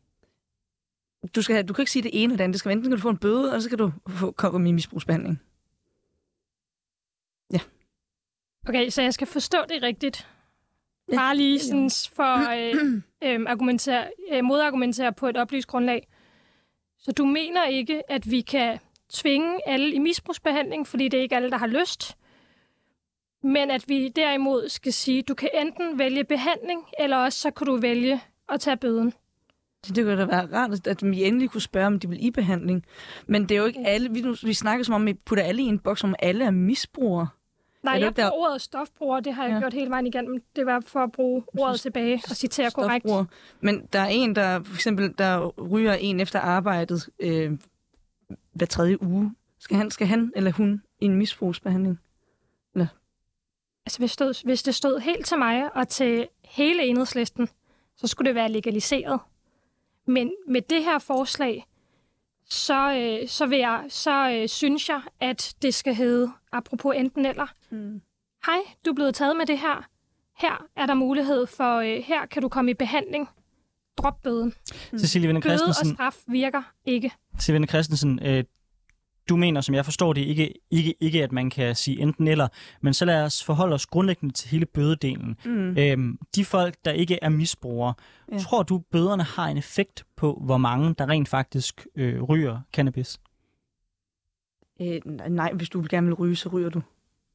Du, skal have, du kan ikke sige det ene eller det andet. Det skal være, enten kan du få en bøde, eller så kan du få, komme i misbrugsbehandling. Okay, så jeg skal forstå det rigtigt. Ja. Bare lige sådan for øh, øh, argumentere, øh, modargumentere på et oplyst grundlag. Så du mener ikke, at vi kan tvinge alle i misbrugsbehandling, fordi det er ikke alle, der har lyst, men at vi derimod skal sige, du kan enten vælge behandling, eller også så kan du vælge at tage bøden. Det, det kunne da være rart, at vi endelig kunne spørge, om de vil i behandling. Men det er jo ikke alle... Vi, vi snakker som om, vi putter alle i en boks, som alle er misbrugere. Nej, Er jeg der- bruger ordet stofbruger, det har jeg Ja. gjort hele vejen igennem. Det var for at bruge ordet tilbage og citere korrekt. Men der er en, der for eksempel, der ryger en efter arbejdet øh, hver tredje uge. Skal han, skal han eller hun i en misbrugsbehandling? Altså, hvis, stod, hvis det stod helt til mig og til hele enhedslisten, så skulle det være legaliseret. Men med det her forslag, så, øh, så, vil jeg, så øh, synes jeg, at det skal hedde, apropos enten eller, Mm. hej, du er blevet taget med det her. Her er der mulighed for, øh, her kan du komme i behandling. Drop bøden. Cecilie Winter Bøde og Christensen, straf virker ikke. Cecilie Winter Christensen øh, du mener, som jeg forstår det, ikke, ikke, ikke at man kan sige enten eller, men så lad os forholde os grundlæggende til hele bødedelen. Mm. Øhm, de folk, der ikke er misbrugere. Ja. tror du, bøderne har en effekt på, hvor mange, der rent faktisk øh, ryger cannabis? Øh, nej, hvis du gerne vil ryge, så ryger du.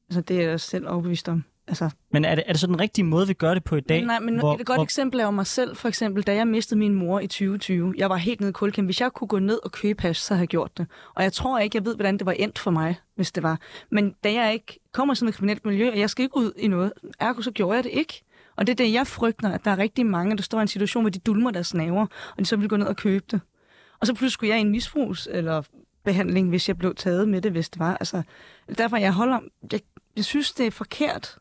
Altså, det er jeg selv overbevist om. Altså, Men er det, er det så den rigtige måde, vi gør det på i dag? Nej, men hvor, et godt hvor... eksempel er jo mig selv, for eksempel, da jeg mistede min mor i 2020. Jeg var helt nede i kulkæm. Hvis jeg kunne gå ned og købe hash, så havde jeg gjort det. Og jeg tror ikke, jeg ved, hvordan det var endt for mig, hvis det var. Men da jeg ikke kommer i sådan et kriminelt miljø, og jeg skal ikke ud i noget, ergo så gjorde jeg det ikke. Og det er det, jeg frygter, at der er rigtig mange, der står i en situation, hvor de dulmer deres naver, og de så vil gå ned og købe det. Og så pludselig skulle jeg i en misbrugs eller behandling, hvis jeg blev taget med det, hvis det var. Altså, derfor jeg holder... Jeg, jeg synes, det er forkert,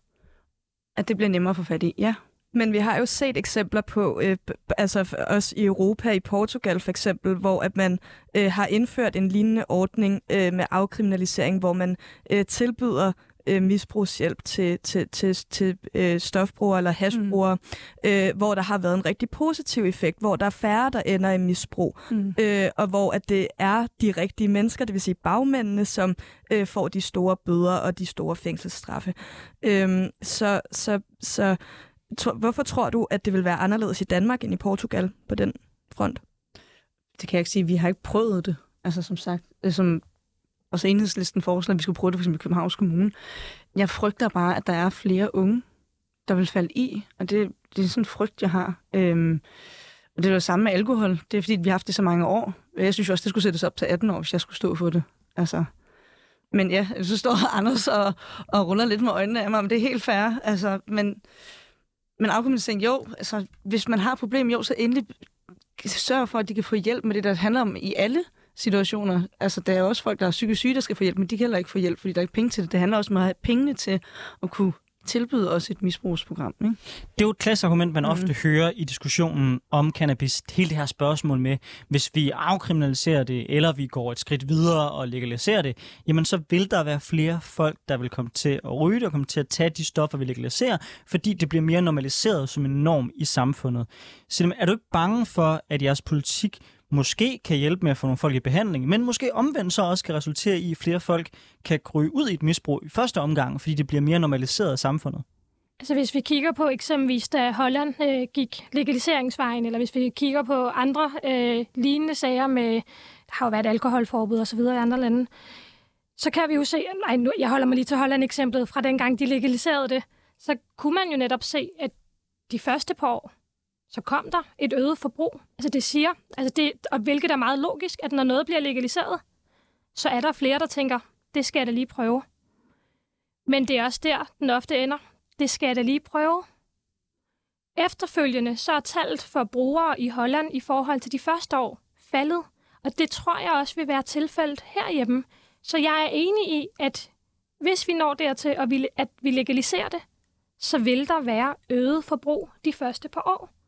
at det bliver nemmere at få fat i. Ja. Men vi har jo set eksempler på, øh, altså også i Europa, i Portugal for eksempel, hvor at man øh, har indført en lignende ordning øh, med afkriminalisering, hvor man øh, tilbyder øh, misbrugshjælp til, til, til, til øh, stofbrugere eller hashbrugere, mm. øh, hvor der har været en rigtig positiv effekt, hvor der er færre, der ender i misbrug, Mm. øh, og hvor at det er de rigtige mennesker, det vil sige bagmændene, som øh, får de store bøder og de store fængselsstraffe. Øhm, så så, så tro, hvorfor tror du, at det vil være anderledes i Danmark end i Portugal på den front? Det kan jeg ikke sige. Vi har ikke prøvet det. Altså som sagt, øh, som og så enhedslisten foreslår, at vi skulle prøve det for eksempel i Københavns Kommune. Jeg frygter bare, at der er flere unge, der vil falde i, og det, det er sådan en frygt, jeg har. Øhm, og det er det samme med alkohol. Det er fordi, vi har haft det så mange år. Jeg synes også, det skulle sættes op til 18 år, hvis jeg skulle stå for det. Altså, men ja, så står Anders og, og ruller lidt med øjnene af mig, men det er helt fair. Altså, men, men afkommunisering, jo, altså, hvis man har et problem, jo, så endelig sørg for, at de kan få hjælp med det, der handler om i alle situationer. Altså, der er også folk, der er psykisk syge, der skal få hjælp, men de kan heller ikke få hjælp, fordi der er ikke penge til det. Det handler også om at have pengene til at kunne tilbyde os et misbrugsprogram. Ikke? Det er jo et klassisk argument, man mm. ofte hører i diskussionen om cannabis. Hele det her spørgsmål med, hvis vi afkriminaliserer det, eller vi går et skridt videre og legaliserer det, jamen så vil der være flere folk, der vil komme til at ryge det og komme til at tage de stoffer, vi legaliserer, fordi det bliver mere normaliseret som en norm i samfundet. Så er du ikke bange for, at jeres politik måske kan hjælpe med at få nogle folk i behandling, men måske omvendt så også kan resultere i, at flere folk kan krybe ud i et misbrug i første omgang, fordi det bliver mere normaliseret af samfundet? Altså hvis vi kigger på eksempelvis, da Holland øh, gik legaliseringsvejen, eller hvis vi kigger på andre øh, lignende sager med, der har jo været alkoholforbud og så videre i andre lande, så kan vi jo se, nej, nu, jeg holder mig lige til Holland-eksemplet, fra dengang de legaliserede det, så kunne man jo netop se, at de første par år, så kom der et øget forbrug. Altså det siger, altså det, og hvilket er meget logisk, at når noget bliver legaliseret, så er der flere, der tænker, det skal jeg da lige prøve. Men det er også der, den ofte ender. Det skal jeg da lige prøve. Efterfølgende så er tallet for brugere i Holland i forhold til de første år faldet, og det tror jeg også vil være tilfældet herhjemme. Så jeg er enig i, at hvis vi når dertil, at vi, at vi legaliserer det, så vil der være øget forbrug de første par år.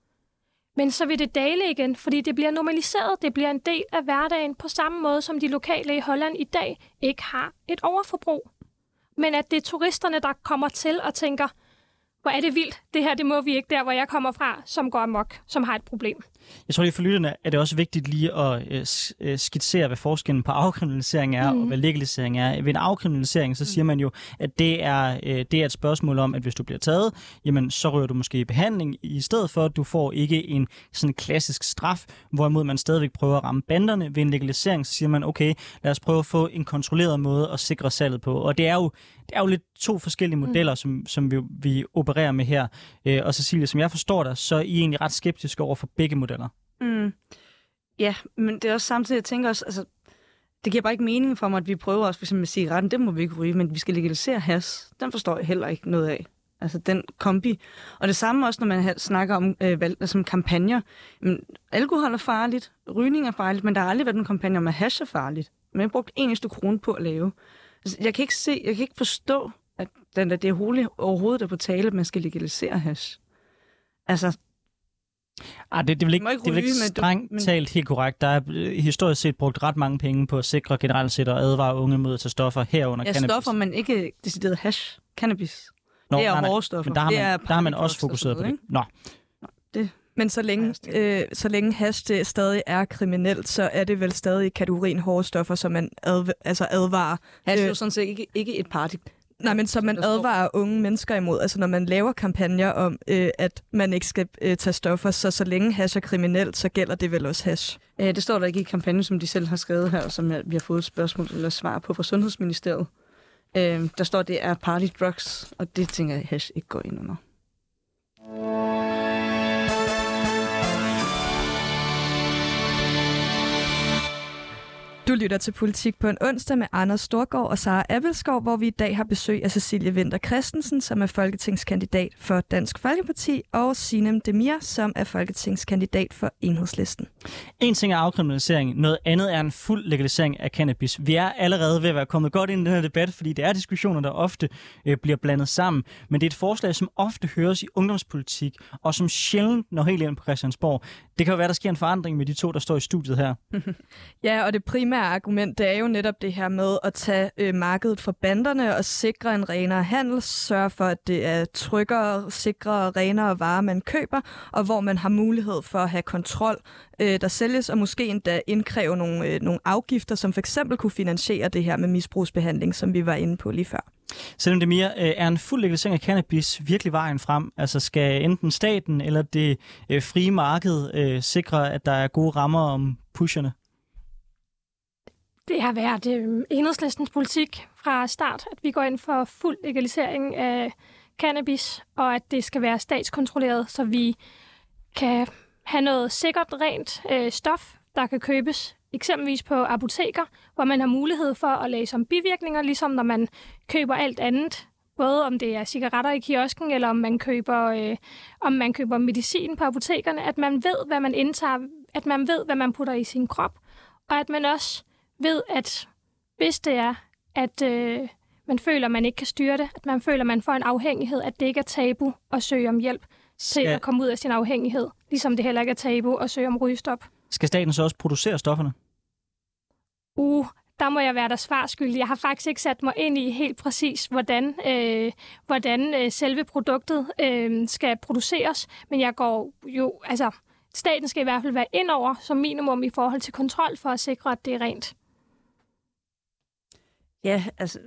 Men så vil det dale igen, fordi det bliver normaliseret. Det bliver en del af hverdagen på samme måde, som de lokale i Holland i dag ikke har et overforbrug. Men at det er turisterne, der kommer til og tænker, hvor er det vildt, det her det må vi ikke der, hvor jeg kommer fra, som går amok, som har et problem. Jeg tror lige for lytterne er det også vigtigt lige at øh, øh, skitsere, hvad forskellen på afkriminalisering er, mm. og hvad legalisering er. Ved en afkriminalisering, så mm. siger man jo, at det er, øh, det er et spørgsmål om, at hvis du bliver taget, jamen så rører du måske i behandling, i stedet for, at du får ikke en sådan klassisk straf, hvorimod man stadigvæk prøver at ramme banderne. Ved en legalisering, så siger man, okay, lad os prøve at få en kontrolleret måde at sikre salget på. Og det er jo, det er jo lidt to forskellige mm. modeller, mm. som, som vi, vi opererer med her. Og Cecilia, som jeg forstår dig, så er I egentlig ret skeptiske over for begge modeller modeller. Mm. Ja, men det er også samtidig, jeg tænker også, altså, det giver bare ikke mening for mig, at vi prøver også for eksempel med cigaretten, det må vi ikke ryge, men vi skal legalisere has. Den forstår jeg heller ikke noget af. Altså den kombi. Og det samme også, når man snakker om øh, valg, altså, kampagner. Men, alkohol er farligt, rygning er farligt, men der har aldrig været en kampagne om, at hash er farligt. Man har brugt en eneste krone på at lave. Altså, jeg kan ikke se, jeg kan ikke forstå, at den der, det er overhovedet er på tale, at man skal legalisere hash. Altså, Ah, det, det, vil ikke, ikke, det vil ikke strengt men... talt helt korrekt. Der er historisk set brugt ret mange penge på at sikre generelt set og advare unge mod at tage stoffer herunder ja, cannabis. stoffer, men ikke decideret hash. Cannabis. Nå, det er nej, hårde stoffer. Men der har man, der har man også fokuseret på det. Nå. Nå. det. Men så længe, øh, så længe hash det stadig er kriminelt, så er det vel stadig kategorien hårde stoffer, som man adv- altså advarer. Hash er jo øh, sådan set ikke, ikke et party Nej, men som man advarer unge mennesker imod. Altså når man laver kampagner om, øh, at man ikke skal øh, tage stoffer, så så længe hash er kriminelt, så gælder det vel også hash. Æh, det står der ikke i kampagnen, som de selv har skrevet her, som jeg, vi har fået et spørgsmål eller svar på fra Sundhedsministeriet. Æh, der står, det er party drugs, og det tænker jeg, hash ikke går ind under. Du lytter til Politik på en onsdag med Anders Storgård og Sara Appelskov, hvor vi i dag har besøg af Cecilie Vinter Christensen, som er folketingskandidat for Dansk Folkeparti, og Sinem Demir, som er folketingskandidat for Enhedslisten. En ting er afkriminalisering, noget andet er en fuld legalisering af cannabis. Vi er allerede ved at være kommet godt ind i den her debat, fordi det er diskussioner, der ofte øh, bliver blandet sammen. Men det er et forslag, som ofte høres i ungdomspolitik, og som sjældent når helt ind på Christiansborg. Det kan jo være, der sker en forandring med de to, der står i studiet her. [laughs] ja, og det primære argument, det er jo netop det her med at tage øh, markedet for banderne og sikre en renere handel, sørge for, at det er tryggere, sikre og renere varer, man køber, og hvor man har mulighed for at have kontrol, øh, der sælges, og måske endda indkræve nogle, øh, nogle afgifter, som for eksempel kunne finansiere det her med misbrugsbehandling, som vi var inde på lige før. Selvom det mere øh, er en fuld legalisering af cannabis virkelig vejen frem? Altså skal enten staten eller det øh, frie marked øh, sikre, at der er gode rammer om pusherne? Det har været øh, enhedslistens politik fra start, at vi går ind for fuld legalisering af cannabis, og at det skal være statskontrolleret, så vi kan have noget sikkert, rent øh, stof, der kan købes eksempelvis på apoteker, hvor man har mulighed for at læse om bivirkninger, ligesom når man køber alt andet. Både om det er cigaretter i kiosken, eller om man køber, øh, om man køber medicin på apotekerne, at man ved, hvad man indtager, at man ved, hvad man putter i sin krop, og at man også ved, at hvis det er, at øh, man føler, at man ikke kan styre det, at man føler, at man får en afhængighed, at det ikke er tabu at søge om hjælp til Ja. at komme ud af sin afhængighed, ligesom det heller ikke er tabu at søge om rygestop. Skal staten så også producere stofferne? Uh, der må jeg være der svarskyldig. Jeg har faktisk ikke sat mig ind i helt præcis, hvordan, øh, hvordan øh, selve produktet øh, skal produceres, men jeg går jo, altså, staten skal i hvert fald være ind over som minimum i forhold til kontrol for at sikre, at det er rent. Ja, altså...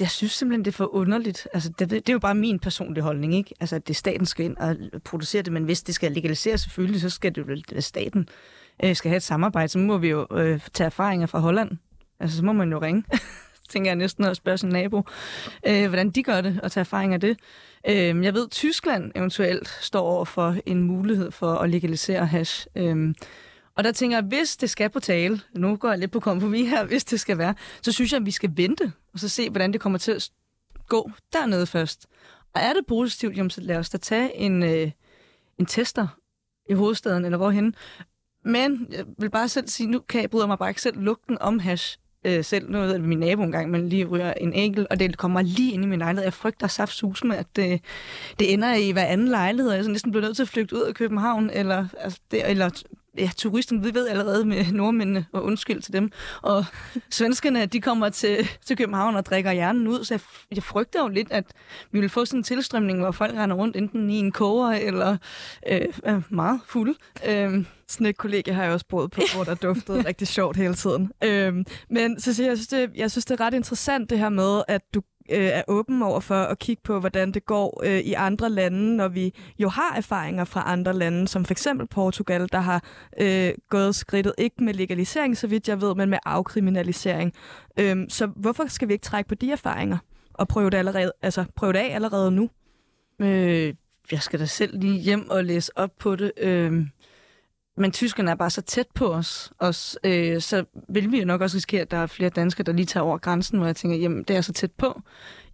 Jeg synes simpelthen, det er for underligt. Altså, det, det er jo bare min personlige holdning, ikke? Altså, at det er staten skal ind og producere det, men hvis det skal legaliseres selvfølgelig, så skal det jo være staten øh, skal have et samarbejde. Så må vi jo øh, tage erfaringer fra Holland. Altså, så må man jo ringe, [laughs] tænker jeg næsten, og spørge sin nabo, øh, hvordan de gør det, og tage erfaring af det. Øh, jeg ved, at Tyskland eventuelt står over for en mulighed for at legalisere hash. Øh, og der tænker jeg, hvis det skal på tale, nu går jeg lidt på kompromis her, hvis det skal være, så synes jeg, at vi skal vente, og så se, hvordan det kommer til at gå dernede først. Og er det positivt, jamen, så lad os da tage en, øh, en tester i hovedstaden, eller hvorhen. Men jeg vil bare selv sige, nu kan jeg bryde mig bare ikke selv lugten om hash øh, selv. Nu ved jeg, at min nabo engang, man lige ryger en enkelt, og det kommer lige ind i min lejlighed. Jeg frygter saftsus med, at det, det ender i hver anden lejlighed, og jeg er så næsten bliver nødt til at flygte ud af København, eller, altså, det, eller ja, turisterne, vi ved allerede med nordmændene, og undskyld til dem, og svenskerne, de kommer til, til København og drikker hjernen ud, så jeg, jeg frygter jo lidt, at vi vil få sådan en tilstrømning, hvor folk render rundt enten i en koger, eller øh, er meget fulde. Øh, Sådan et kollega har jeg også boet på, hvor der [laughs] duftede rigtig sjovt hele tiden. Øhm, men Cecilia, jeg synes, det, jeg synes, det er ret interessant det her med, at du øh, er åben over for at kigge på, hvordan det går øh, i andre lande, når vi jo har erfaringer fra andre lande, som for eksempel Portugal, der har øh, gået skridtet ikke med legalisering, så vidt jeg ved, men med afkriminalisering. Øh, så hvorfor skal vi ikke trække på de erfaringer og prøve det, allerede, altså, prøve det af allerede nu? Øh, jeg skal da selv lige hjem og læse op på det. Øh, men tyskerne er bare så tæt på os, os øh, så vil vi jo nok også risikere, at der er flere danskere, der lige tager over grænsen, hvor jeg tænker, jamen det er så tæt på.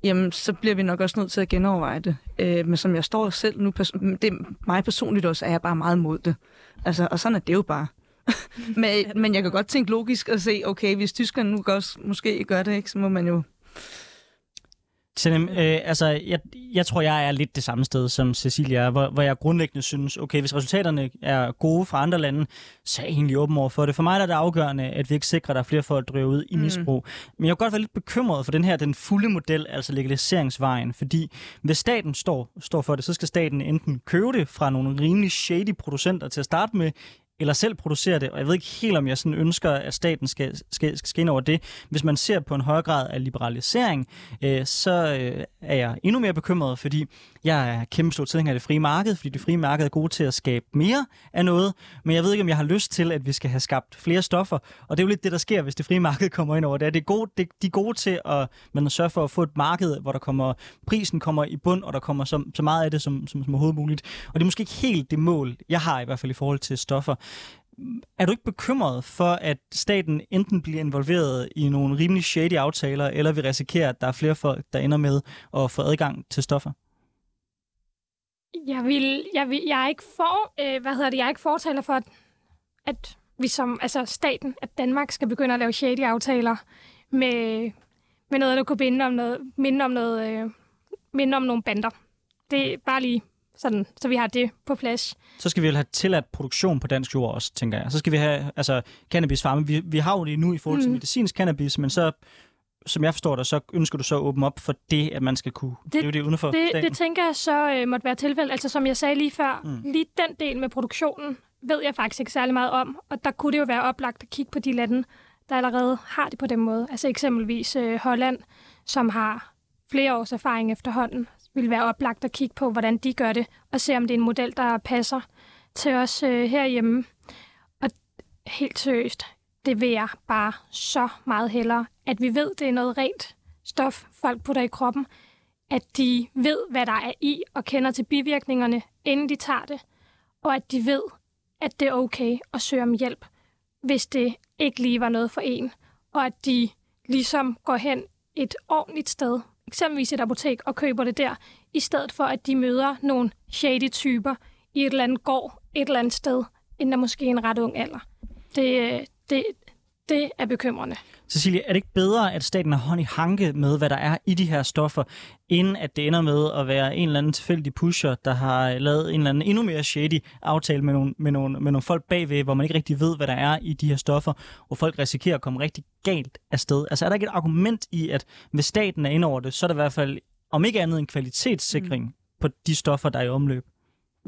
Jamen, så bliver vi nok også nødt til at genoverveje det. Øh, men som jeg står selv nu, pers- det er mig personligt også, er jeg bare meget mod det. Altså, og sådan er det jo bare. [laughs] men, men jeg kan godt tænke logisk og se, okay, hvis tyskerne nu også måske gør det, ikke, så må man jo Senem, øh, altså, jeg, jeg tror, jeg er lidt det samme sted, som Cecilia er, hvor, hvor jeg grundlæggende synes, okay, hvis resultaterne er gode fra andre lande, så er jeg egentlig åben over for det. For mig er det afgørende, at vi ikke sikrer, at der er flere folk, der driver ud i Mm. misbrug. Men jeg kan godt være lidt bekymret for den her, den fulde model, altså legaliseringsvejen, fordi hvis staten står, står for det, så skal staten enten købe det fra nogle rimelig shady producenter til at starte med, eller selv producere det, og jeg ved ikke helt, om jeg sådan ønsker, at staten skal, skal, skal skinne over det. Hvis man ser på en højere grad af liberalisering, øh, så øh, er jeg endnu mere bekymret, fordi jeg er kæmpe stor tilhænger af det frie marked, fordi det frie marked er god til at skabe mere af noget, men jeg ved ikke, om jeg har lyst til, at vi skal have skabt flere stoffer, og det er jo lidt det, der sker, hvis det frie marked [laughs] kommer ind over det. er, det er gode, det, de er gode til at man sørge for at få et marked, hvor der kommer, prisen kommer i bund, og der kommer så, så meget af det som, som, som overhovedet muligt. Og det er måske ikke helt det mål, jeg har i hvert fald i forhold til stoffer. Er du ikke bekymret for, at staten enten bliver involveret i nogle rimelig shady aftaler, eller vi risikerer, at der er flere folk, der ender med at få adgang til stoffer? Jeg, vil, jeg, vil, jeg er ikke for, øh, hvad hedder det, jeg er ikke fortaler for, at, at vi som, altså staten, at Danmark skal begynde at lave shady aftaler med, med noget, der kunne binde om noget, minde om noget, øh, minde om nogle bander. Det er bare lige sådan, så vi har det på plads. Så skal vi vel have tilladt produktion på dansk jord også, tænker jeg. Så skal vi have altså, cannabisfarme. Vi, vi har jo det nu i forhold til Mm. medicinsk cannabis, men så, som jeg forstår dig, så ønsker du så at åbne op for det, at man skal kunne Det- drive det uden for Det, staten. det tænker jeg så øh, måtte være tilfældet. Altså som jeg sagde lige før, mm. lige den del med produktionen ved jeg faktisk ikke særlig meget om. Og der kunne det jo være oplagt at kigge på de lande, der allerede har det på den måde. Altså eksempelvis øh, Holland, som har flere års erfaring efterhånden, vil være oplagt at kigge på, hvordan de gør det, og se om det er en model, der passer til os øh, herhjemme. Og helt seriøst, det vil jeg bare så meget hellere. At vi ved, det er noget rent stof, folk putter i kroppen. At de ved, hvad der er i, og kender til bivirkningerne, inden de tager det. Og at de ved, at det er okay at søge om hjælp, hvis det ikke lige var noget for en. Og at de ligesom går hen et ordentligt sted, eksempelvis et apotek, og køber det der, i stedet for at de møder nogle shady typer i et eller andet gård, et eller andet sted, inden der måske en ret ung alder. Det, øh, det, det er bekymrende. Cecilie, er det ikke bedre, at staten har hånd i hanke med, hvad der er i de her stoffer, inden at det ender med at være en eller anden tilfældig pusher, der har lavet en eller anden endnu mere shady aftale med nogle, med nogle, med nogle folk bagved, hvor man ikke rigtig ved, hvad der er i de her stoffer, hvor folk risikerer at komme rigtig galt afsted. Altså er der ikke et argument i, at hvis staten er ind over det, så er der i hvert fald, om ikke andet, en kvalitetssikring mm. på de stoffer, der er i omløb?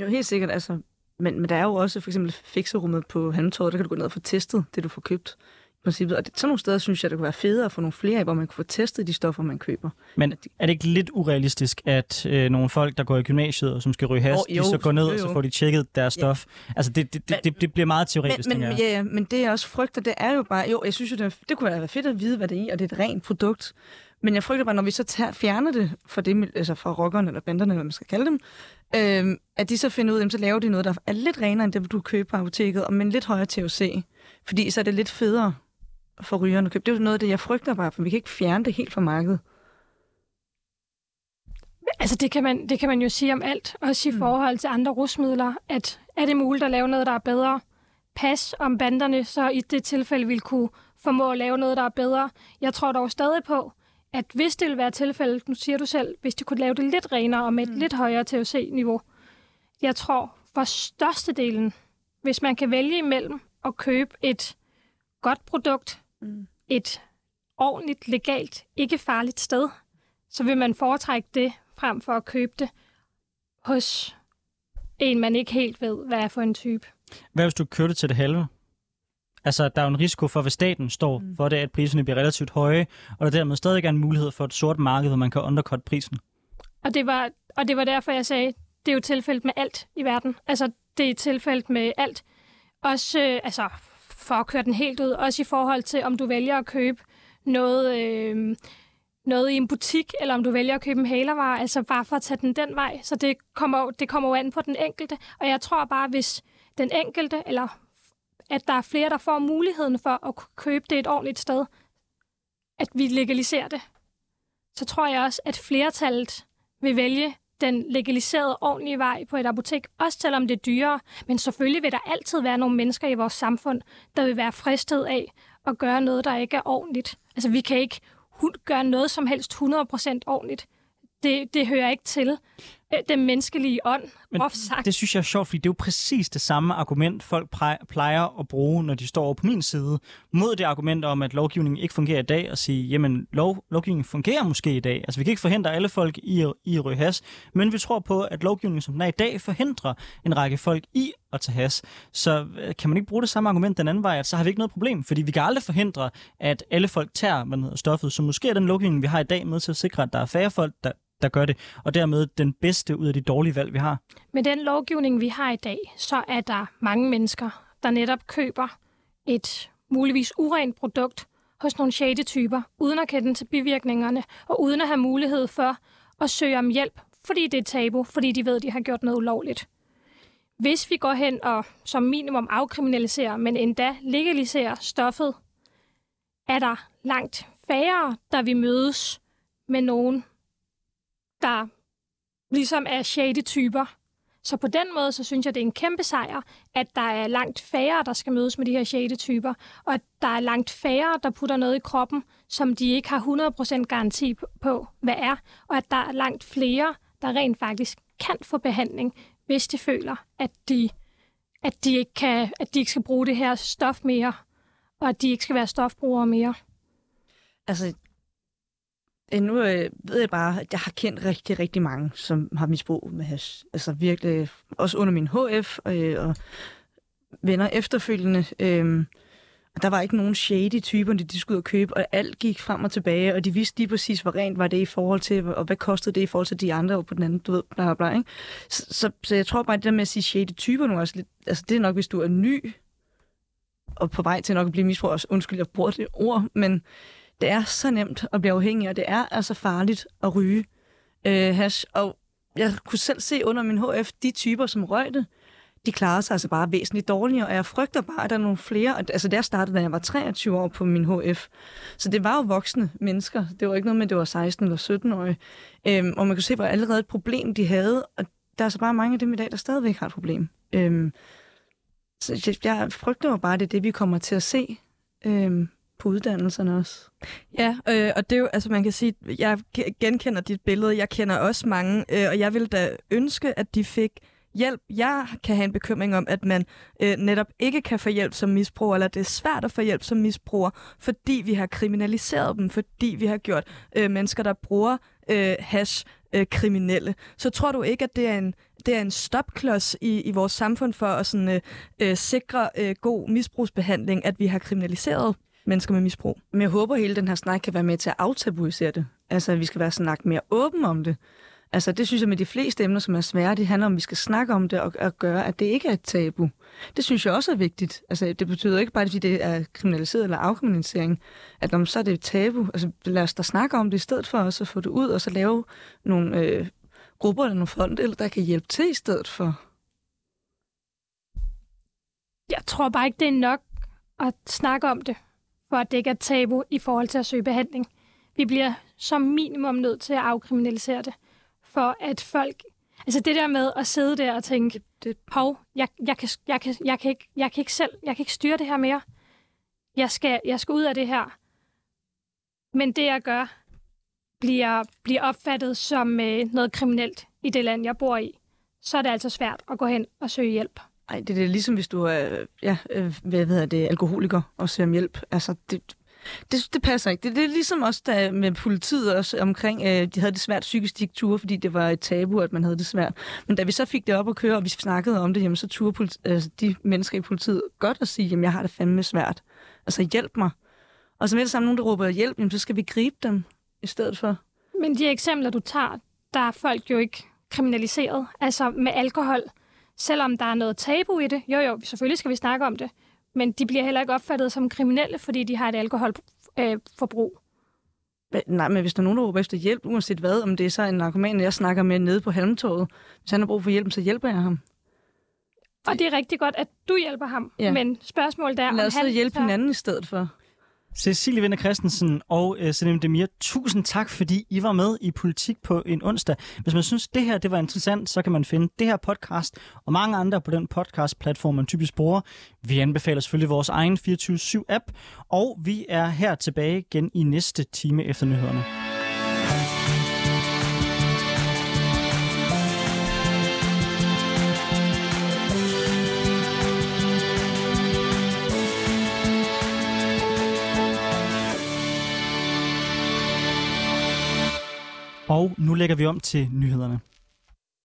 Jo, helt sikkert. Altså, men, men der er jo også for eksempel fikserummet på Handelstorvet, der kan du gå ned og få testet det, du får købt princippet. Og det, sådan nogle steder synes jeg, det kunne være federe at få nogle flere af, hvor man kunne få testet de stoffer, man køber. Men er det ikke lidt urealistisk, at øh, nogle folk, der går i gymnasiet og som skal ryge has, oh, jo, de så går ned, jo, jo. og så får de tjekket deres ja. stof? Altså, det, det, det, det, bliver meget teoretisk, men, men, ja, ja, men det er også frygter, det er jo bare... Jo, jeg synes jo, det, det kunne være fedt at vide, hvad det er i, og det er et rent produkt. Men jeg frygter bare, når vi så tager, fjerner det fra, det, altså fra rockerne eller banderne, hvad man skal kalde dem, øh, at de så finder ud af, så laver de noget, der er lidt renere end det, du køber på apoteket, og med en lidt højere THC. Fordi så er det lidt federe for rygerne at købe. Det er jo noget af det, jeg frygter bare, for vi kan ikke fjerne det helt fra markedet. Altså det kan, man, det kan man jo sige om alt, også i mm. forhold til andre rusmidler, at er det muligt at lave noget, der er bedre? Pas om banderne, så i det tilfælde vil kunne formå at lave noget, der er bedre. Jeg tror dog stadig på, at hvis det vil være tilfældet, nu siger du selv, hvis de kunne lave det lidt renere og med et mm. lidt højere THC-niveau, jeg tror for størstedelen, hvis man kan vælge imellem at købe et godt produkt, mm. et ordentligt, legalt, ikke farligt sted, så vil man foretrække det frem for at købe det hos en, man ikke helt ved, hvad er for en type. Hvad hvis du kører det til det halve? Altså, der er jo en risiko for, hvis staten står mm. for det, at priserne bliver relativt høje, og der dermed stadig er en mulighed for et sort marked, hvor man kan undercut prisen. Og det var, og det var derfor, jeg sagde, det er jo tilfældet med alt i verden. Altså, det er tilfældet med alt. Også, øh, altså, for at køre den helt ud, også i forhold til, om du vælger at købe noget, øh, noget i en butik, eller om du vælger at købe en hælervare, altså bare for at tage den den vej. Så det kommer, det kommer jo an på den enkelte. Og jeg tror bare, hvis den enkelte, eller at der er flere, der får muligheden for at købe det et ordentligt sted, at vi legaliserer det, så tror jeg også, at flertallet vil vælge den legaliserede ordentlige vej på et apotek, også selvom det er dyrere. Men selvfølgelig vil der altid være nogle mennesker i vores samfund, der vil være fristet af at gøre noget, der ikke er ordentligt. Altså vi kan ikke gøre noget som helst 100% ordentligt. Det, det hører ikke til den menneskelige ånd, Men sagt. Det synes jeg er sjovt, fordi det er jo præcis det samme argument, folk plejer at bruge, når de står over på min side, mod det argument om, at lovgivningen ikke fungerer i dag, og sige, jamen, lov, lovgivningen fungerer måske i dag. Altså, vi kan ikke forhindre alle folk i, i at ryge has, men vi tror på, at lovgivningen, som den er i dag, forhindrer en række folk i at tage has. Så øh, kan man ikke bruge det samme argument den anden vej, at så har vi ikke noget problem, fordi vi kan aldrig forhindre, at alle folk tager hvad hedder, stoffet. Så måske er den lovgivning, vi har i dag, med til at sikre, at der er færre folk, der, der gør det, og dermed den bedste ud af de dårlige valg, vi har. Med den lovgivning, vi har i dag, så er der mange mennesker, der netop køber et muligvis urent produkt hos nogle shady-typer, uden at kende til bivirkningerne, og uden at have mulighed for at søge om hjælp, fordi det er tabu, fordi de ved, at de har gjort noget ulovligt. Hvis vi går hen og som minimum afkriminaliserer, men endda legaliserer stoffet, er der langt færre, der vi mødes med nogen, der ligesom er shady typer. Så på den måde, så synes jeg, det er en kæmpe sejr, at der er langt færre, der skal mødes med de her shady typer, og at der er langt færre, der putter noget i kroppen, som de ikke har 100% garanti på, hvad er, og at der er langt flere, der rent faktisk kan få behandling, hvis de føler, at de, at de, ikke, kan, at de ikke skal bruge det her stof mere, og at de ikke skal være stofbrugere mere. Altså, Øh, nu øh, ved jeg bare, at jeg har kendt rigtig, rigtig mange, som har misbrug med hash. Altså virkelig, også under min HF øh, og venner efterfølgende. Øh, og der var ikke nogen shady typer, de, de skulle ud og købe, og alt gik frem og tilbage, og de vidste lige præcis, hvor rent var det i forhold til, og hvad kostede det i forhold til de andre på den anden, du ved, bla, bla, ikke? Så, så, så jeg tror bare, at det der med at sige shady typer nu også lidt, altså det er nok, hvis du er ny og på vej til nok at blive misbrugt. Undskyld, jeg bruger det ord, men det er så nemt at blive afhængig, og det er altså farligt at ryge øh, hash. Og jeg kunne selv se under min HF, de typer, som røg det, de klarer sig altså bare væsentligt dårligere, og jeg frygter bare, at der er nogle flere. Altså, der startede, da jeg var 23 år på min HF. Så det var jo voksne mennesker. Det var ikke noget med, at det var 16 eller 17-årige. Øhm, og man kunne se, hvor allerede et problem, de havde. Og der er så bare mange af dem i dag, der stadigvæk har et problem. Øhm, så jeg, jeg frygter jo bare, at det er det, vi kommer til at se øhm, på uddannelserne også. Ja, øh, og det er jo, altså man kan sige, jeg genkender dit billede, jeg kender også mange, øh, og jeg vil da ønske, at de fik hjælp. Jeg kan have en bekymring om, at man øh, netop ikke kan få hjælp som misbruger, eller det er svært at få hjælp som misbruger, fordi vi har kriminaliseret dem, fordi vi har gjort øh, mennesker, der bruger øh, hash, øh, kriminelle. Så tror du ikke, at det er en, det er en stopklods i, i vores samfund for at sådan, øh, øh, sikre øh, god misbrugsbehandling, at vi har kriminaliseret mennesker med misbrug? Men jeg håber, at hele den her snak kan være med til at aftabuisere det. Altså, at vi skal være snak mere åben om det. Altså, det synes jeg med de fleste emner, som er svære, det handler om, at vi skal snakke om det og, og gøre, at det ikke er et tabu. Det synes jeg også er vigtigt. Altså, det betyder ikke bare, at det er kriminaliseret eller afkriminalisering, at om så er det et tabu. Altså, lad os da snakke om det i stedet for os at få det ud, og så lave nogle øh, grupper eller nogle fonde, der kan hjælpe til i stedet for. Jeg tror bare ikke, det er nok at snakke om det, for at det ikke er tabu i forhold til at søge behandling. Vi bliver som minimum nødt til at afkriminalisere det for at folk... Altså det der med at sidde der og tænke, det, hov, jeg, jeg, kan, jeg, kan, jeg, kan ikke, jeg kan ikke selv, jeg kan ikke styre det her mere. Jeg skal, jeg skal ud af det her. Men det, jeg gør, bliver, bliver opfattet som øh, noget kriminelt i det land, jeg bor i. Så er det altså svært at gå hen og søge hjælp. Ej, det er ligesom hvis du er ja, øh, hvad hedder det, alkoholiker og søger om hjælp. Altså, det, det, det passer ikke. Det, det er ligesom også der med politiet også omkring, øh, de havde det svært psykisk diktur, fordi det var et tabu, at man havde det svært. Men da vi så fik det op at køre, og vi snakkede om det, jamen, så turde politi- altså, de mennesker i politiet godt at sige, jamen jeg har det fandme svært. Altså hjælp mig. Og så med det samme nogen, der råber hjælp, jamen, så skal vi gribe dem i stedet for. Men de eksempler, du tager, der er folk jo ikke kriminaliseret. Altså med alkohol. Selvom der er noget tabu i det, jo jo, selvfølgelig skal vi snakke om det men de bliver heller ikke opfattet som kriminelle, fordi de har et alkoholforbrug. Øh, Nej, men hvis der er nogen, der råber efter hjælp, uanset hvad, om det er så en narkoman, jeg snakker med nede på Halmtorvet, hvis han har brug for hjælp, så hjælper jeg ham. Og det er rigtig godt, at du hjælper ham, ja. men spørgsmålet er, Lad os om han... hjælpe hinanden i stedet for. Cecilie Vinder Christensen og øh, Selim Demir, tusind tak, fordi I var med i Politik på en onsdag. Hvis man synes, det her det var interessant, så kan man finde det her podcast og mange andre på den podcast-platform, man typisk bruger. Vi anbefaler selvfølgelig vores egen 24-7-app, og vi er her tilbage igen i næste time efter nyhederne. Og nu lægger vi om til nyhederne.